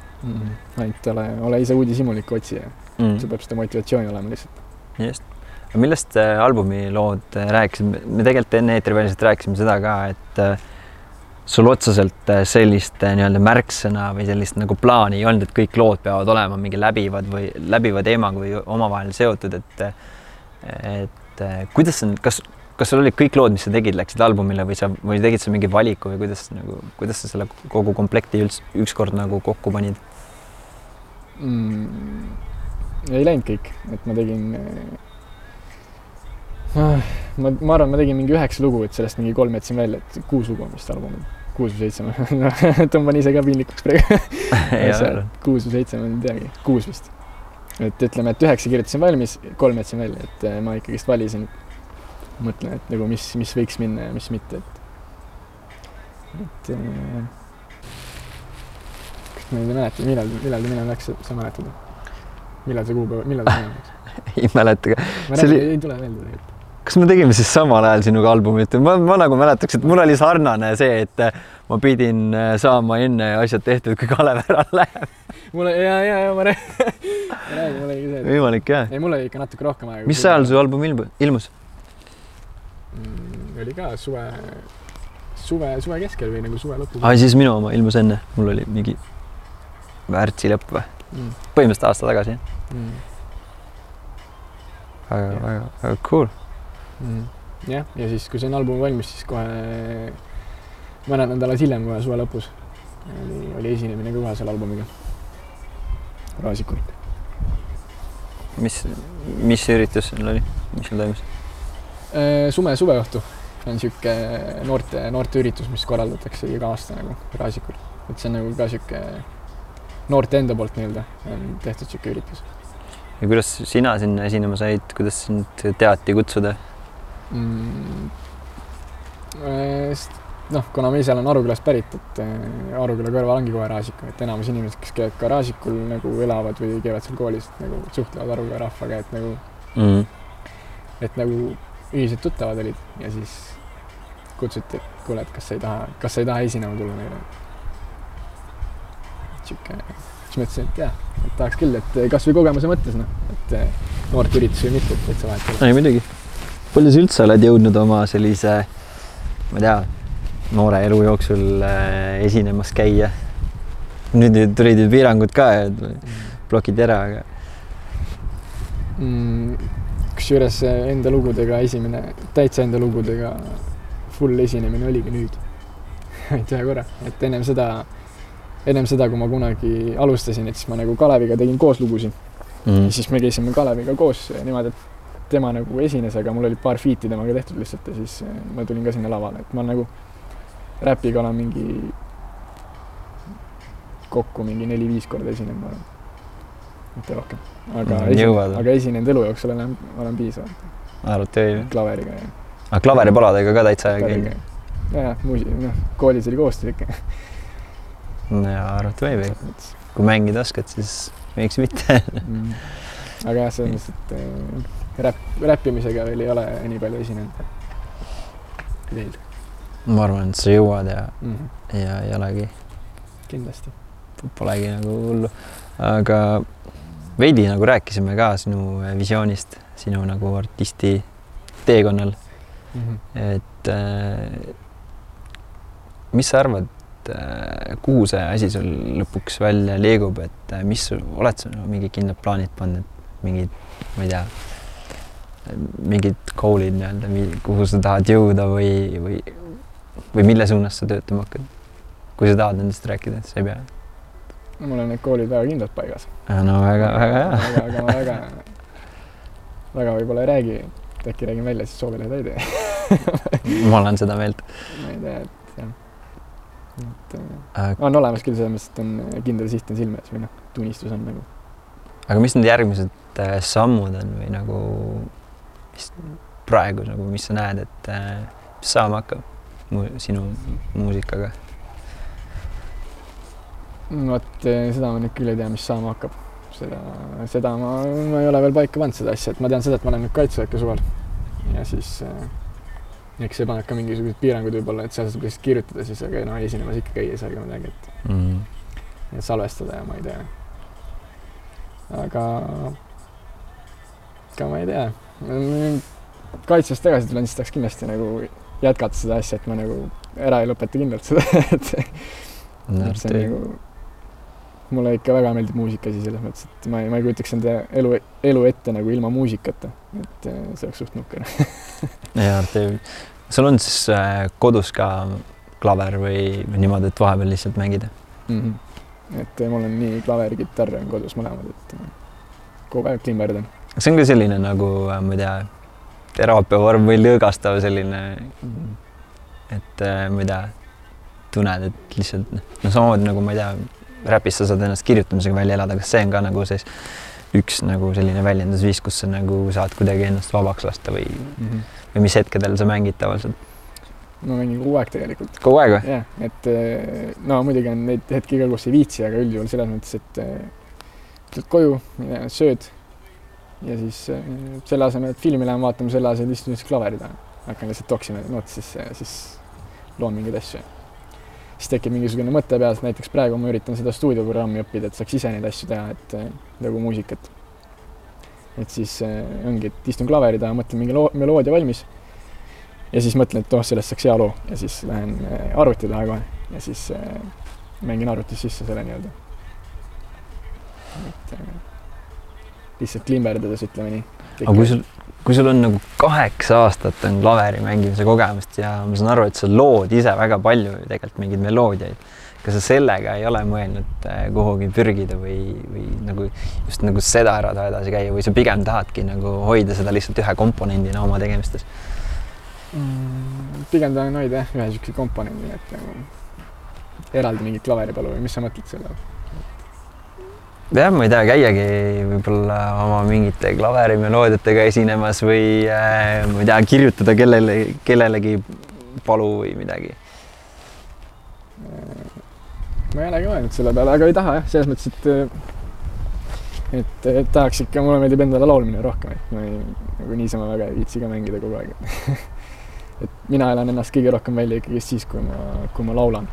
ainult ole, ole ise uudishimulik otsija, mm. sul. peab seda motivatsiooni olema lihtsalt. just. millest äh, albumi lood äh, rääkisid, me tegelikult enne eetriväliselt rääkisime seda ka, et äh, sul otseselt sellist nii-öelda märksõna või sellist nagu plaani ei olnud, et kõik lood peavad olema mingi läbivad või läbiva teemaga või omavahel seotud, et et kuidas see, kas, kas sul olid kõik lood, mis sa tegid, läksid albumile või sa, või tegid sa mingi valiku või kuidas nagu, kuidas sa selle kogu komplekti üldse ükskord nagu kokku panid? mm,. Ei läinud kõik, et ma tegin äh,. ma, ma arvan, ma tegin mingi üheksa lugu, et sellest mingi kolm jätsin välja, et kuus lugu on vist albumil, kuus või seitse, ma tõmban ise ka piinlikuks praegu. kuus või seitse, ma ei teagi, kuus vist. et ütleme, et üheksa kirjutasin valmis, kolm jätsin välja, et äh, ma ikkagist valisin. mõtlen, et nagu mis, mis võiks minna ja mis mitte, et, et äh, ma ei mäleta, millal, millal ta minema läks, sa mäletad? Millal see kuupäev, millal minema läks? ei mäleta See oli-, ei tule meelde tegelikult. kas me tegime siis samal ajal sinuga albumit, ma, ma nagu mäletaks, et mul oli sarnane see, et äh, ma pidin äh, saama enne asjad tehtud, kui Kalev ära läheb. mul ja, ja, ja ma räägin, ma räägin, mul oli see. võimalik jah. ei, mul oli ikka natuke rohkem aega. mis ajal su album ilmu-, ilmus? mm,? oli ka suve, suve, suve keskel või nagu suve lõpus aa, siis minu oma ilmus enne, mul oli mingi märtsi lõpp või, mm,. põhimõtteliselt aasta tagasi. Mm, väga Jah., väga, väga cool. mm. jah, ja siis, kui sain albumi valmis, siis kohe mõned nädalad hiljem, kohe suve lõpus oli, oli esinemine ka kohe selle albumiga. Raasikul. mis, mis üritus sul oli, mis sul toimus? sume, suveõhtu on sihuke noorte, noorteüritus, mis korraldatakse iga aasta nagu Raasikul. et see on nagu ka sihuke noorte enda poolt nii-öelda on tehtud sihuke üritus ja kuidas sina sinna esinema said, kuidas sind teati kutsuda? mm,. noh, kuna ma ise olen Arukülast pärit, et äh, Aruküla kõrval ongi kohe Raasik, et enamus inimesed, kes käivad ka Raasikul nagu elavad või käivad seal koolis, nagu suhtlevad Aruküla rahvaga, et nagu, Mm. et nagu ühised tuttavad olid ja siis kutsuti, et kuule, et kas sa ei taha, kas sa ei taha esinema tulla meile. sihuke, siis mõtlesin, et jah, et tahaks küll, et kasvõi kogemuse mõttes noh, et äh, noorteüritus või mitte, et täitsa vahet ei ole. ei muidugi. palju sa üldse oled jõudnud oma sellise, ma ei tea, noore elu jooksul äh, esinemas käia? nüüd tulid ju piirangud ka, et blokid ära, aga mm,. kusjuures enda lugudega esimene, täitsa enda lugudega full esinemine oligi nüüd. ainult ühe korra, et ennem seda, ennem seda, kui ma kunagi alustasin, et siis ma nagu Kaleviga tegin koos lugusid mm. ja siis me käisime Kaleviga koos niimoodi, et tema nagu esines, aga mul oli paar feat'i temaga tehtud lihtsalt ja siis eh, ma tulin ka sinna lavale, et ma nagu räpiga olen mingi kokku mingi neli-viis korda esinenud, ma arvan. mitte rohkem, aga Mm, esine, jõuad, või? aga esinenud elu jooksul olen, olen piisavalt arvuti või? klaveriga ja aga klaveripaladega ka täitsa kitarriga käinud? ja, ja muusi-, noh, koolis oli koostöö ikka. ja arvuti võib, kui mängida oskad, siis miks mitte Mm. aga jah, selles mõttes, et äh, räpp, räppimisega veel ei ole nii palju esinenud. veel ma arvan, et sa jõuad ja, mm. -hmm. ja ei olegi, kindlasti. polegi nagu hullu, aga veidi nagu rääkisime ka sinu visioonist, sinu nagu artisti teekonnal, Mm -hmm. et äh, mis sa arvad, et äh, kuhu see asi sul lõpuks välja liigub, et äh, mis, oled sa no, mingid kindlad plaanid pannud, mingid, ma ei tea, mingid goal'id nii-öelda, kuhu sa tahad jõuda või, või, või mille suunas sa töötama hakkad? kui sa tahad nendest rääkida, sa ei pea. mul on need koolid väga kindlalt paigas. no väga, väga hea. aga, aga ma väga, väga võib-olla ei räägi, et äkki räägin välja, siis soovile ei tee. ma olen seda meelt. ma ei tea, et. Et äh, on olemas küll selles mõttes, et on kindel siht on silme ees või noh, tunnistus on nagu. aga mis need järgmised äh, sammud on või nagu, mis praegu nagu, mis sa näed, et äh, mis saama hakkab mu, sinu muusikaga? vot eh, seda ma nüüd küll ei tea, mis saama hakkab. seda, seda ma, ma ei ole veel paika pannud seda asja, et ma tean seda, et ma lähen nüüd kaitseväkke suvel ja siis äh, eks see paneb ka mingisugused piirangud võib-olla, et seal saab lihtsalt kirjutada siis, aga noh, esinemas ikka käia ei saa ega midagi, et mm. -hmm. ja salvestada ja ma ei tea. aga, aga ma ei tea. kaitsest tagasi tulen, siis tahaks kindlasti nagu jätkata seda asja, et ma nagu ära ei lõpeta kindlalt seda, et no, see on nagu mulle ikka väga meeldib muusika asi selles mõttes, et ma ei, ma ei kujutaks enda elu, elu ette nagu ilma muusikata, et äh, see oleks suht nukker ja, sul on siis äh, kodus ka klaver või, niimoodi, et vahepeal lihtsalt mängida mm? -hmm. et äh, mul on nii klaver, kitarr on kodus mõlemad, et kogu aeg klimberdan. see on ka selline nagu, ma ei tea, teraapiavorm või lõõgastav selline -hmm. et ma ei tea, tunned, et lihtsalt noh, samamoodi nagu ma ei tea räpis sa saad ennast kirjutamisega välja elada, kas see on ka nagu siis üks nagu selline väljendusviis, kus sa nagu saad kuidagi ennast vabaks lasta või mm, -hmm. Või mis hetkedel sa mängid tavaliselt? ma mängin kogu aeg tegelikult. kogu aeg või? jah, et eh, no muidugi on neid hetki ka, kus ei viitsi, aga üldjuhul selles mõttes, et eh, tuled koju, sööd ja siis eh, selle asemel, et filmi lähen vaatama, selle asemel istun lihtsalt klaveri taha, hakkan lihtsalt toksima nooti sisse ja siis loon mingeid asju siis tekib mingisugune mõte peas, näiteks praegu ma üritan seda stuudioprogrammi õppida, et saaks ise neid asju teha, et eh, nagu muusikat. Et siis äh, ongi, et istun klaveri taha, mõtlen mingi loo, meloodia valmis. ja siis mõtlen, et oh, sellest saaks hea loo ja siis lähen äh, arvuti taha kohe ja siis äh, mängin arvutis sisse selle nii-öelda. et lihtsalt klimberdades, ütleme nii. aga kui sul kui sul on nagu kaheksa aastat on klaveri mängimise kogemust ja ma saan aru, et sa lood ise väga palju ju tegelikult mingeid meloodiaid, kas sa sellega ei ole mõelnud äh, kuhugi pürgida või, või nagu just nagu seda ära taha edasi käia või sa pigem tahadki nagu hoida seda lihtsalt ühe komponendina oma tegemistes mm,? pigem tahan hoida jah, ühe niisuguse komponendina, et nagu eraldi mingit klaveripalu või mis sa mõtled selle all? jah, ma ei tea, käiagi võib-olla oma mingite klaverimeloodiatega esinemas või äh, ma ei tea, kirjutada kellele, kellelegi palu või midagi. Ma ei olegi mõelnud selle peale, aga ei taha jah, selles mõttes, et et, et tahaks ikka, mulle meeldib endale laulmine rohkem, et ma ei, nagu niisama väga ei viitsi ka mängida kogu aeg et mina elan ennast kõige rohkem välja ikkagi siis, kui ma, kui ma laulan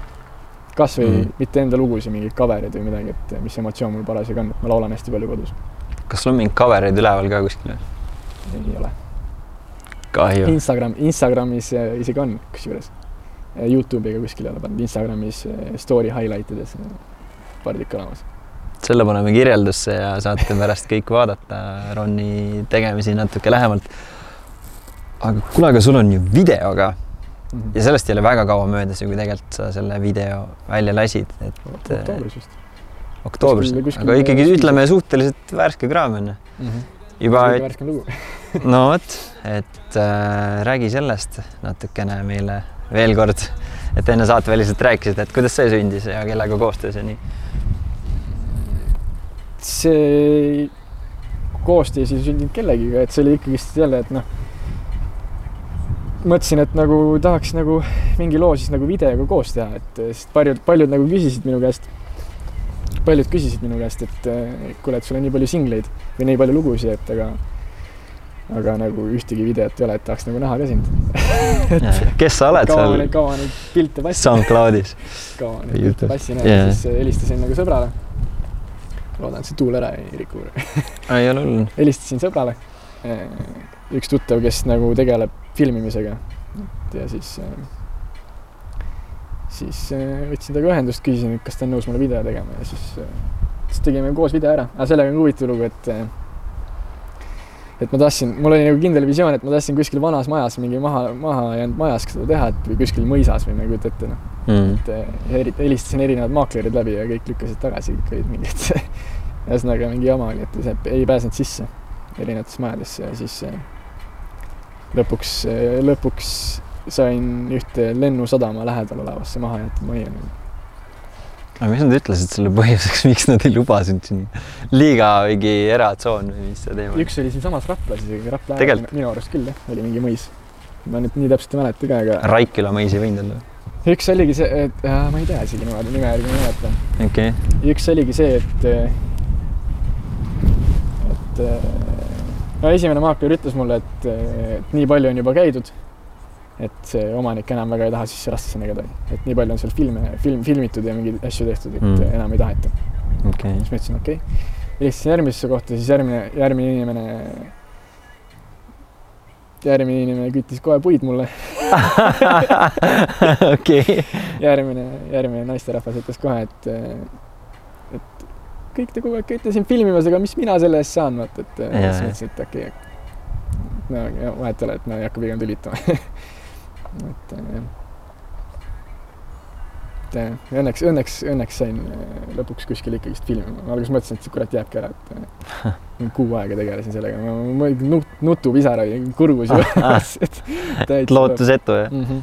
kasvõi mm -hmm. mitte enda lugusid, mingeid cover'id või midagi, et mis emotsioon mul parasjagu on, et ma laulan hästi palju kodus. kas sul on mingeid cover eid üleval ka kuskil? ei ole. kahju. Instagram, Instagramis äh, isegi on, kusjuures. Äh, Youtube'iga kuskil ei ole pannud, Instagramis äh, story highlight ides paarid ikka olemas selle paneme kirjeldusse ja saate pärast kõik vaadata Ronni tegemisi natuke lähemalt. aga kuule, aga sul on ju video ka mm. -hmm. ja sellest ei ole väga kaua möödas ju, kui tegelikult sa selle video välja lasid, et. oktoobris vist. oktoobris, aga ikkagi ütleme suhteliselt värske kraam on ju mm -hmm.. juba. värskem lugu no vot, et äh, räägi sellest natukene meile veel kord, et enne saateväliselt rääkisid, et kuidas see sündis ja kellega koostöös ja nii. see koostöös ei sündinud kellegiga, et see oli ikkagist jälle, et noh mõtlesin, et nagu tahaks nagu mingi loo siis nagu videoga koos teha, et sest paljud, paljud nagu küsisid minu käest, paljud küsisid minu käest, et kuule, et sul on nii palju singleid või nii palju lugusid, et aga aga nagu ühtegi videot ei ole, et tahaks nagu näha ka sind kes sa oled seal? kaua neid pilte passin. SoundCloudis. kaua neid pilte passin ja yeah. siis helistasin nagu sõbrale. loodan, et see tuul ära ei riku ei ole hullu. helistasin sõbrale. üks tuttav, kes nagu tegeleb filmimisega. ja siis äh, siis äh, võtsin temaga ühendust, küsisin, et kas ta on nõus mulle video tegema ja siis, äh, siis tegime koos video ära, aga sellega on huvitav lugu, et äh, et ma tahtsin, mul oli nagu kindel visioon, et ma tahtsin kuskil vanas majas mingi maha, maha jäänud majas seda teha, et või kuskil mõisas või ma ei kujuta ette, noh mm. et eh, helistasin erinevad maaklerid läbi ja kõik lükkasid tagasi, kõik olid mingid ühesõnaga mingi jama oli, et see ei pääsenud sisse erinevatesse majadesse ja siis eh, lõpuks, lõpuks sain ühte lennusadama lähedal olevasse mahajäetud majja. Aga mis nad ütlesid selle põhjuseks, miks nad ei luba sind sinna? liiga mingi eratsoon või mis see teema oli? üks oli siinsamas Raplas isegi, Rapla ääres minu arust küll jah, oli mingi mõis. ma nüüd nii täpselt ei mäleta ka, aga Raiküla mõis ei võinud olla? üks oligi see, et äh, ma ei tea isegi niimoodi nime järgi ma ei mäleta. okei okay., üks oligi see, et, et no esimene maakler ütles mulle, et, et nii palju on juba käidud, et see omanik enam väga ei taha sisse lasta sinna kedagi, et nii palju on seal filme, film, filmitud ja mingeid asju tehtud, et Mm. enam ei taheta. okay. siis ma ütlesin okei okay. helistasin järgmisesse kohta, siis järgmine, järgmine inimene, järgmine inimene küttis kohe puid mulle. okei, järgmine, järgmine naisterahvas ütles kohe, et, et kõik te kogu aeg käite siin filmimas, aga mis mina selle eest saan, vaata, et siis mõtlesin, et okei okay., no ja vahet ei ole, et ma ei hakka pigem tülitama et jah. et jah, õnneks, õnneks, õnneks sain äh, lõpuks kuskil ikkagist filmima, ma alguses mõtlesin, et kurat jääbki ära, et äh, kuu aega tegelesin sellega, ma, nut, nutupisar oli kurgus juures, et täitsa lootusetu jah? mm. -hmm.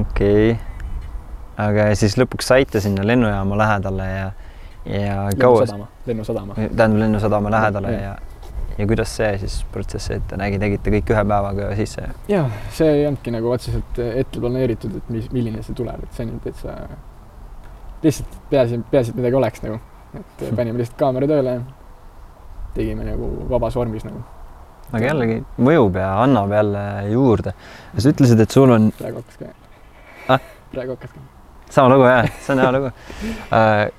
okei okay.. aga siis lõpuks saite sinna lennujaama lähedale ja, ja kaua, lennusadama, lennusadama. tähendab lennusadama lähedale Jah. ja, ja kuidas see siis protsess ette nägi, tegite kõik ühe päevaga sisse? ja see ei olnudki nagu otseselt ette planeeritud, et mis, milline see tuleb, et see on täitsa, lihtsalt peaasi, peaasi, et midagi oleks nagu, et panime lihtsalt kaamera tööle ja tegime nagu vabas vormis nagu. aga jällegi mõjub ja annab jälle juurde. sa ütlesid, et sul on praegu hakkas ka Ah?. praegu hakkas ka. sama lugu jah, see on hea lugu äh,.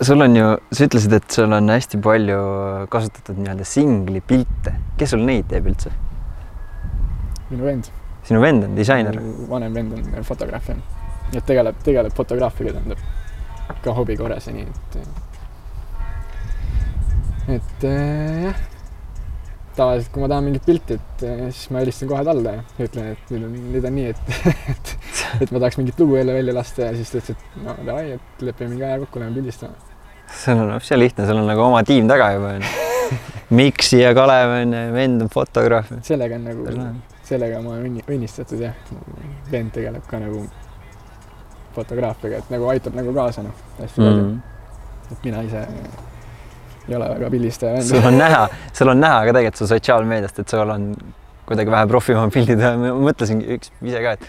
Sul on ju, sa ütlesid, et sul on hästi palju kasutatud nii-öelda singli pilte, kes sul neid teeb üldse? minu vend, sinu vend on disainer? vanem vend on fotograaf jah. et tegeleb, tegeleb fotograafiaga, tähendab ka hobi korras ja nii, et. et äh, jah, tavaliselt kui ma tahan mingit pilti, et äh, siis ma helistan kohe talle ja ütlen, et nüüd on, nüüd on nii, et, et, et ma tahaks mingit lugu jälle välja lasta ja siis ta ütles, et no davai, et lepime mingi aja kokku, lähme pildistama. Sul on üpsi lihtne, sul on nagu oma tiim taga juba onju. Miksi ja Kalev on ju, vend on fotograaf. sellega on nagu, sellega ma olen õnni- õnnistatud jah, vend tegeleb ka nagu fotograafiaga, et nagu aitab nagu kaasa noh, hästi palju mm.. et mina ise ei ole väga pildistaja sul on näha, sul on näha ka tegelikult su sotsiaalmeediast, et sul on kuidagi vähe profimad pildid ja ma mõtlesingi üks ise ka, et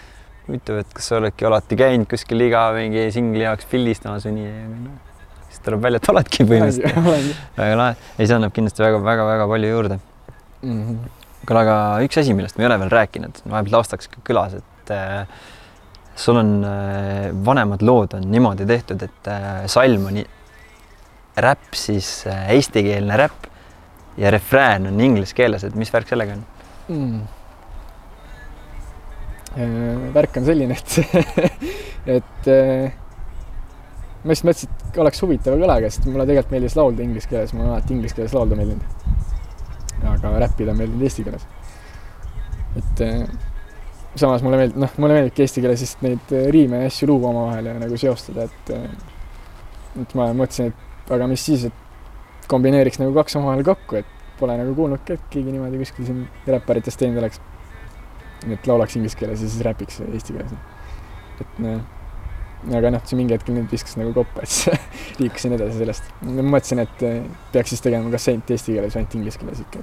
huvitav, et kas sa oledki alati käinud kuskil iga mingi singli jaoks pildistamas või nii. Siis tuleb välja, et oledki põhimõtteliselt. väga lahe, ei see annab kindlasti väga-väga-väga palju juurde. kuule, aga üks asi, millest me ei ole veel rääkinud, vahepeal taustaks kõlas, et äh, sul on äh, vanemad lood on niimoodi tehtud, et äh, salm on räpp siis äh, eestikeelne räpp ja refrään on inglise keeles, et mis värk sellega on? mm.. värk on selline, et, et äh, ma just mõtlesin, et oleks huvitav kõlaga, sest mulle tegelikult meeldis laulda inglise keeles, mulle on alati inglise keeles laulda meeldinud. aga räppida meeldib eesti keeles. et äh, samas mulle meeldib, noh, mulle meeldibki eesti keeles lihtsalt neid äh, riime ja asju luua omavahel ja nagu seostada, et äh, et ma mõtlesin, et aga mis siis, et kombineeriks nagu kaks omavahel kokku, et pole nagu kuulnudki, et keegi niimoodi kuskil siin räpparitest teinud oleks. et laulaks inglise keeles ja siis räpiks eesti keeles. et noh, aga noh, see mingi hetk nüüd viskas nagu koppa, siis liikusin edasi sellest. ma mõtlesin, et eh, peaks siis tegema kas ainult eesti keeles või ainult inglise keeles ikka.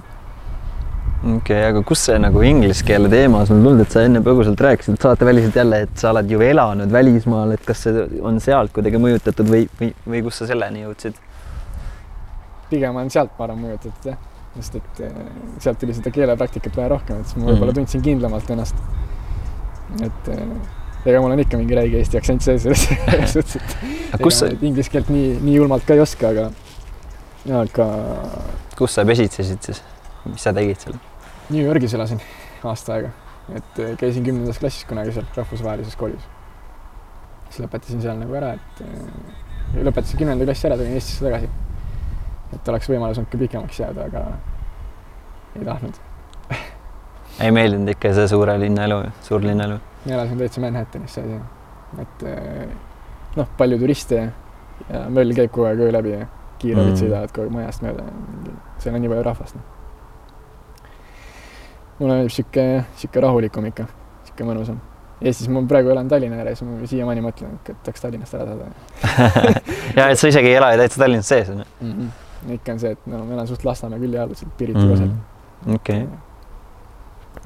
okei okay,, aga kus see nagu inglise keele teema, mulle tundub, et sa enne põgusalt rääkisid saateväliselt jälle, et sa oled ju elanud välismaal, et kas see on sealt kuidagi mõjutatud või, või, või kus sa selleni jõudsid? pigem on sealt, ma arvan, mõjutatud jah, sest et eh, sealt tuli seda keelepraktikat vähe rohkem, et siis ma võib-olla Mhm. tundsin kindlamalt ennast. et eh, ega mul on ikka mingi räige eesti aktsent sees selles suhtes, et kus sa inglise keelt nii, nii julmalt ka ei oska, aga, aga kus sa pesitsesid siis? mis sa tegid seal? New Yorgis elasin aasta aega et äh, käisin kümnendas klassis kunagi seal rahvusvahelises koolis. siis lõpetasin seal nagu ära, et äh, lõpetasin kümnenda klassi ära, tulin Eestisse tagasi. et oleks võimalus olnud ka pikemaks jääda, aga ei tahtnud. ei meeldinud ikka see suure linna elu, suurlinna elu? Elasin täitsa Manhattanis sees ja, et äh, noh, palju turiste ja möll käib kogu aeg öö läbi ja kiirabid mm. sõidavad kogu aeg majast mööda ja seal on nii palju rahvast noh mulle meeldib sihuke, sihuke rahulikum ikka, sihuke mõnusam. Eestis ma praegu elan Tallinna ääres, ma siiamaani mõtlen, et tahaks Tallinnast ära saada ja et sa isegi ei ela ju täitsa Tallinnas sees on ju mm? -hmm. ikka on see, et no ma elan suht Lasnamäe külje all, sealt Pirita mm. kosel. okei.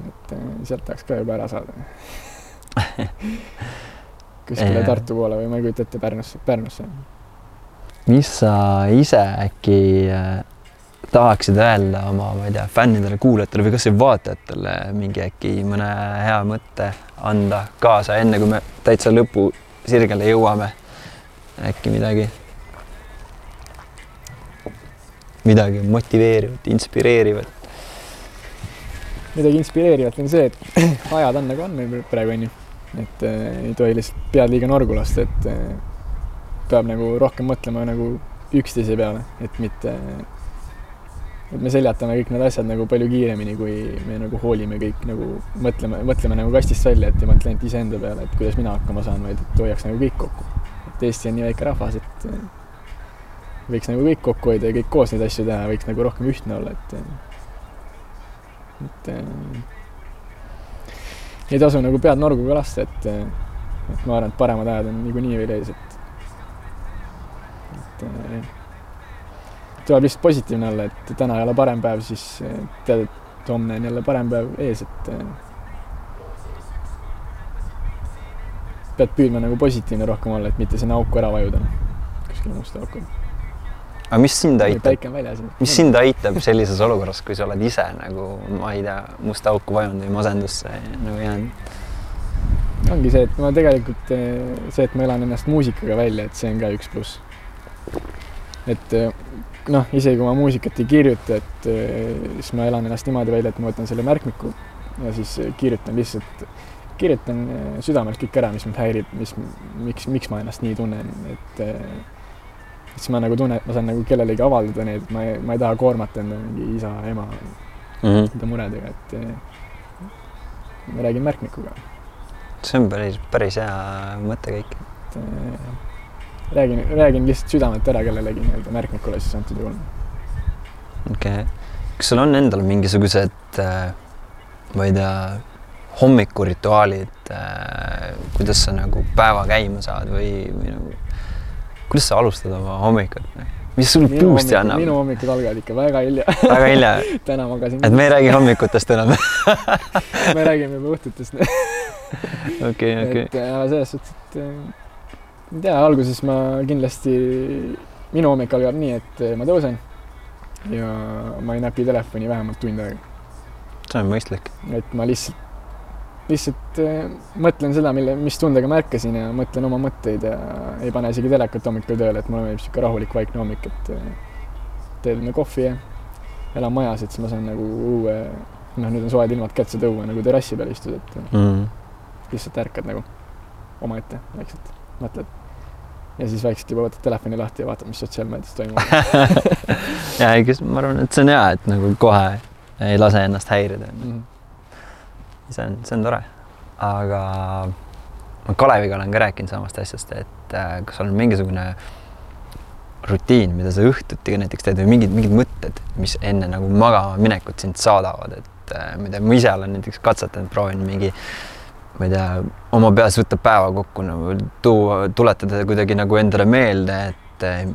et äh, sealt tahaks ka juba ära saada kuskile Tartu poole või ma ei kujuta ette Pärnusse, Pärnusse. mis sa ise äkki äh, tahaksid öelda oma, ma ei tea, fännidele, kuulajatele või kasvõi vaatajatele mingi äkki mõne hea mõtte anda kaasa, enne kui me täitsa lõpusirgele jõuame? äkki midagi, midagi motiveerivat, inspireerivat? midagi inspireerivat on see, et ajad on nagu on meil praegu onju, et äh, ei tohi lihtsalt pead liiga norgu lasta, et äh, peab nagu rohkem mõtlema nagu üksteise peale, et mitte äh, et me seljatame kõik need asjad nagu palju kiiremini, kui me nagu hoolime kõik nagu mõtleme, mõtleme nagu kastist välja, et ei mõtle ainult iseenda peale, et kuidas mina hakkama saan, vaid et hoiaks nagu kõik kokku. et Eesti on nii väike rahvas, et eh, võiks nagu kõik kokku hoida ja kõik koos neid asju teha, võiks nagu rohkem ühtne olla, et et ei tasu nagu pead norgu ka lasta, et et ma arvan, et paremad ajad on niikuinii veel ees, et et tuleb lihtsalt positiivne olla, et täna ei ole parem päev, siis eh, tead, et homne on jälle parem päev ees, et eh, pead püüdma nagu positiivne rohkem olla, et mitte sinna auku ära vajuda, kuskile musta auku. Aga mis sind aitab, mis sind aitab sellises olukorras, kui sa oled ise nagu, ma ei tea, musta auku vajunud või masendusse nagu jäänud? ongi see, et ma tegelikult, eh, see, et ma elan ennast muusikaga välja, et see on ka üks pluss. et noh, isegi kui ma muusikat ei kirjuta, et eh, siis ma elan ennast niimoodi välja, et ma võtan selle märkmiku ja siis kirjutan lihtsalt, kirjutan eh, südamelt kõik ära, mis mind häirib, mis, miks, miks ma ennast nii tunnen, et eh, siis ma nagu tunnen, et ma saan nagu kellelegi avaldada neid, ma ei, ma ei taha koormata enda mingi isa, ema mm -hmm. enda muredega, et ma räägin märkmikuga. see on päris, päris hea mõttekäik. et räägin, räägin lihtsalt südamelt ära kellelegi nii-öelda märkmikule siis antud juhul. okei okay., kas sul on endal mingisugused äh,, ma ei tea, hommikurituaalid kuidas sa nagu päeva käima saad või, või nagu, kuidas sa alustad oma hommikut? mis sul boost'i annab? minu hommikud algavad ikka väga hilja väga hilja täna magasin. et me ei räägi hommikutest enam me räägime juba õhtutest okei, okei. et selles suhtes, et äh, ei tea, alguses ma kindlasti, minu hommik algab nii, et ma tõusen ja ma ei näpi telefoni vähemalt tund aega. see on mõistlik. et ma lihtsalt, lihtsalt äh, mõtlen seda, mille, mis tundega ma ärkasin ja mõtlen oma mõtteid ja ei pane isegi telekat hommikul tööle, et mulle meeldib niisugune rahulik vaikne hommik, et äh, teen kohvi ja elan majas, et siis ma saan nagu uue, noh, nüüd on soed ilmad kätte tuua nagu terrassi peal istuda, et mm. lihtsalt ärkad nagu omaette vaikselt, mõtled ja siis vaikselt juba võtad telefoni lahti ja vaatad, mis sotsiaalmeedias toimub ja ei, ma arvan, et see on hea, et nagu kohe ei lase ennast häirida mm. -hmm. See on, see on tore. aga ma Kaleviga olen ka rääkinud samast asjast, et äh, kas on mingisugune rutiin, mida sa õhtuti näiteks teed või mingid, mingid mõtted, mis enne nagu magama minekut sind saadavad, et äh, mida ma ise olen näiteks katsetanud, proovinud mingi äh, ma ei tea, oma peas võtta päeva kokku nagu tuua, tuletada kuidagi nagu endale meelde, et eh,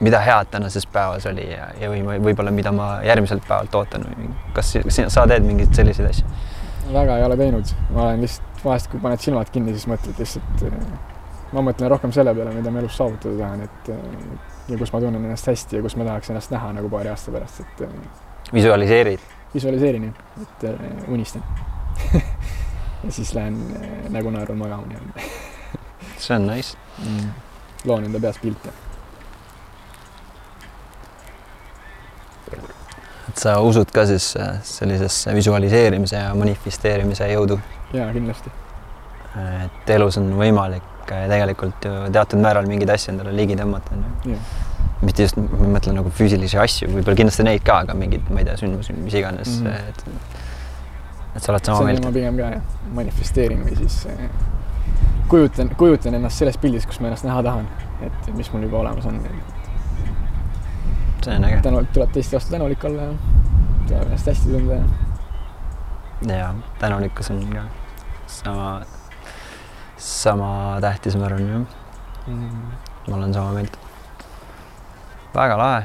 mida head tänases päevas oli ja, ja või võib-olla, mida ma järgmiselt päevalt ootan või kas sina, sa teed mingeid selliseid asju? Väga ei ole teinud, ma olen lihtsalt vahest, kui paned silmad kinni, siis mõtled lihtsalt, eh, ma mõtlen rohkem selle peale, mida ma elus saavutada tahan, et eh, ja kus ma tunnen ennast hästi ja kus ma tahaks ennast näha nagu paari aasta pärast, et. visualiseerid? visualiseerin jah, et unistan ja siis lähen äh, nägu naerul magama nii-öelda see on nice mm.. loon enda peas pilte. Et sa usud ka siis sellisesse visualiseerimise ja manifesteerimise jõudu? jaa, kindlasti. et elus on võimalik äh, tegelikult ju teatud määral mingeid asju endale ligi tõmmata, onju. mitte just, ma mõtlen nagu füüsilisi asju, võib-olla kindlasti neid ka, aga mingeid, ma ei tea, sündmusi, mis iganes mm, -hmm. et et sa oled sama meelt. ma pigem ka jah, manifesteerin või siis äh, kujutan, kujutan ennast selles pildis, kus ma ennast näha tahan, et mis mul juba olemas on see on äge. tänu, tuleb teiste vastu tänulik olla ja tuleb ennast hästi tunda ja. ja tänulikkus on ka sama, sama tähtis, ma arvan jah mm. ma olen sama meelt. väga lahe.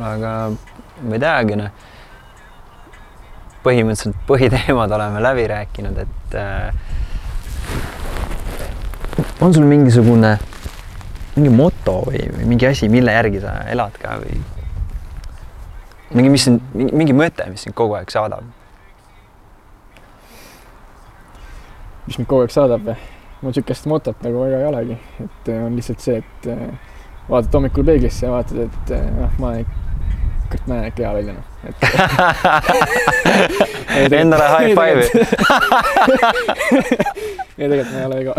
aga ma ei teagi, noh. põhimõtteliselt põhiteemad oleme läbi rääkinud, et äh, on sul mingisugune mingi moto või, või mingi asi, mille järgi sa elad ka või? Mingi, mis on mingi, mõte, mis sind kogu aeg saadab? mis mind kogu aeg saadab või? mul niisugust motot nagu väga ei olegi, et äh, on lihtsalt see, et äh, vaatad hommikul peeglisse ja vaatad, et äh, noh, ma ei, kurat, näen ikka hea välja noh, et Endale high five'i ja tegelikult ma ei ole ega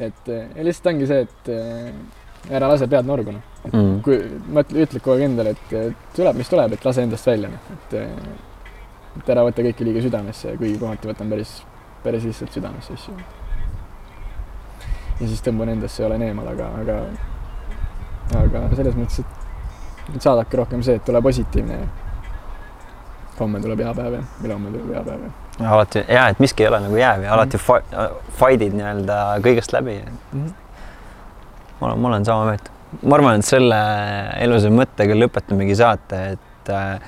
et ja lihtsalt ongi see, et äh, ära lase pead norgu, noh. Mm.. kui mõtle, ütle kogu aeg endale, et tuleb, mis tuleb, et lase endast välja, noh, et et ära võta kõike liiga südamesse, kuigi kohati võtan päris, päris lihtsalt südamesse asju. ja siis tõmban endasse ja olen eemal, aga, aga, aga selles mõttes, et saadabki rohkem see, et tule positiivne homme tuleb hea päev ja ülehomme tuleb hea päev ja alati ja et miski ei ole nagu jääv ja alati mm -hmm. fight'id nii-öelda kõigest läbi mm. -hmm. ma olen, ma olen sama meelt. ma arvan, et selle elulise mõttega lõpetamegi saate, et äh,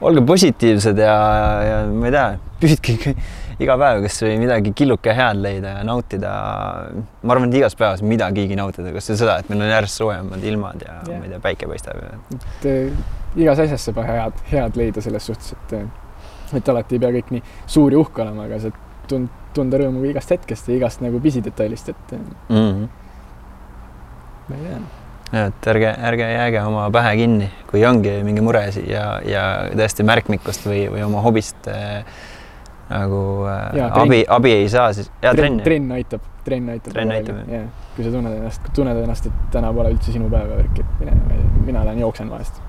olge positiivsed ja, ja ma ei tea, püüdke iga päev kas või midagi killuke head leida ja nautida. ma arvan, et igas päevas midagigi nautida, kas või seda, et meil on järjest soojemad ilmad ja yeah. ma ei tea, päike paistab ja. et äh, igas asjas saab head, head leida selles suhtes, et et alati ei pea kõik nii suur ja uhke olema, aga sa tund-, tunda rõõmu igast hetkest ja igast nagu pisidetailist, et mm. -hmm. ma ei tea. et ärge, ärge jääge oma pähe kinni, kui ongi mingi mure ja, ja tõesti märkmikust või, või oma hobist äh, nagu äh, ja, abi, abi ei saa, siis ja trenn. trenn aitab, trenn aitab. trenn aitab, jah. kui sa tunned ennast, tunned ennast, et täna pole üldse sinu päev ja värk, et mina, mina lähen jooksen vahest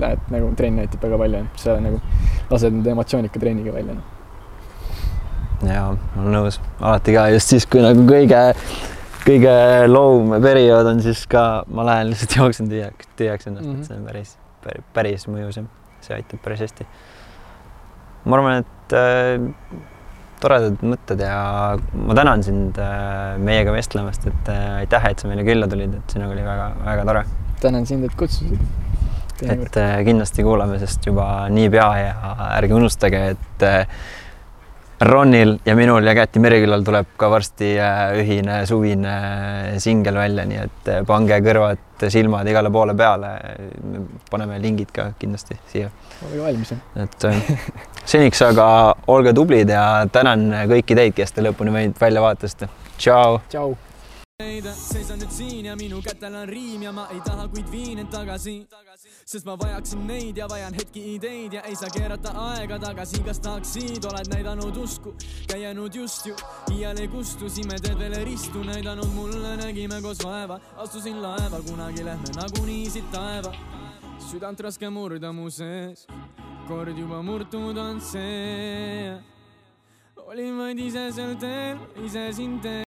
lähed nagu trenn näitab väga palju, sa nagu lased nende emotsioonika trenniga välja no.. ja, ma olen nõus, alati ka just siis, kui nagu kõige, kõige loom periood on, siis ka ma lähen lihtsalt jooksen tühjaks, tühjaks ennast mm, -hmm. et see on päris, päris, päris mõjus jah, see aitab päris hästi. ma arvan, et äh, toredad mõtted ja ma tänan sind äh, meiega vestlemast, et äh, aitäh, et sa meile külla tulid, et sinuga oli väga-väga tore. tänan sind, et kutsusid et äh, kindlasti kuulame sest juba niipea ja ärge unustage, et äh, Ronil ja minul ja Käti Merikülal tuleb ka varsti äh, ühine suvine singel välja, nii et pange kõrvad, silmad igale poole peale. paneme lingid ka kindlasti siia. olge valmis. et seniks aga olge tublid ja tänan kõiki teid, kes te lõpuni meid välja vaatasite. tšau. tšau seisan nüüd siin ja minu kätel on riim ja ma ei taha, kuid viin end tagasi, sest ma vajaksin neid ja vajan hetki ideid ja ei saa keerata aega tagasi, kas tahaksid, oled näidanud usku, käinud just ju, iial ei kustu, simeteed veel ei ristu, näidanud mulle, nägime koos vaeva, astusin laeva, kunagi lähme nagunii siit taeva. südant raske murda mu sees, kord juba murtud on see. Olin vaid ise sel teel, ise sind teen.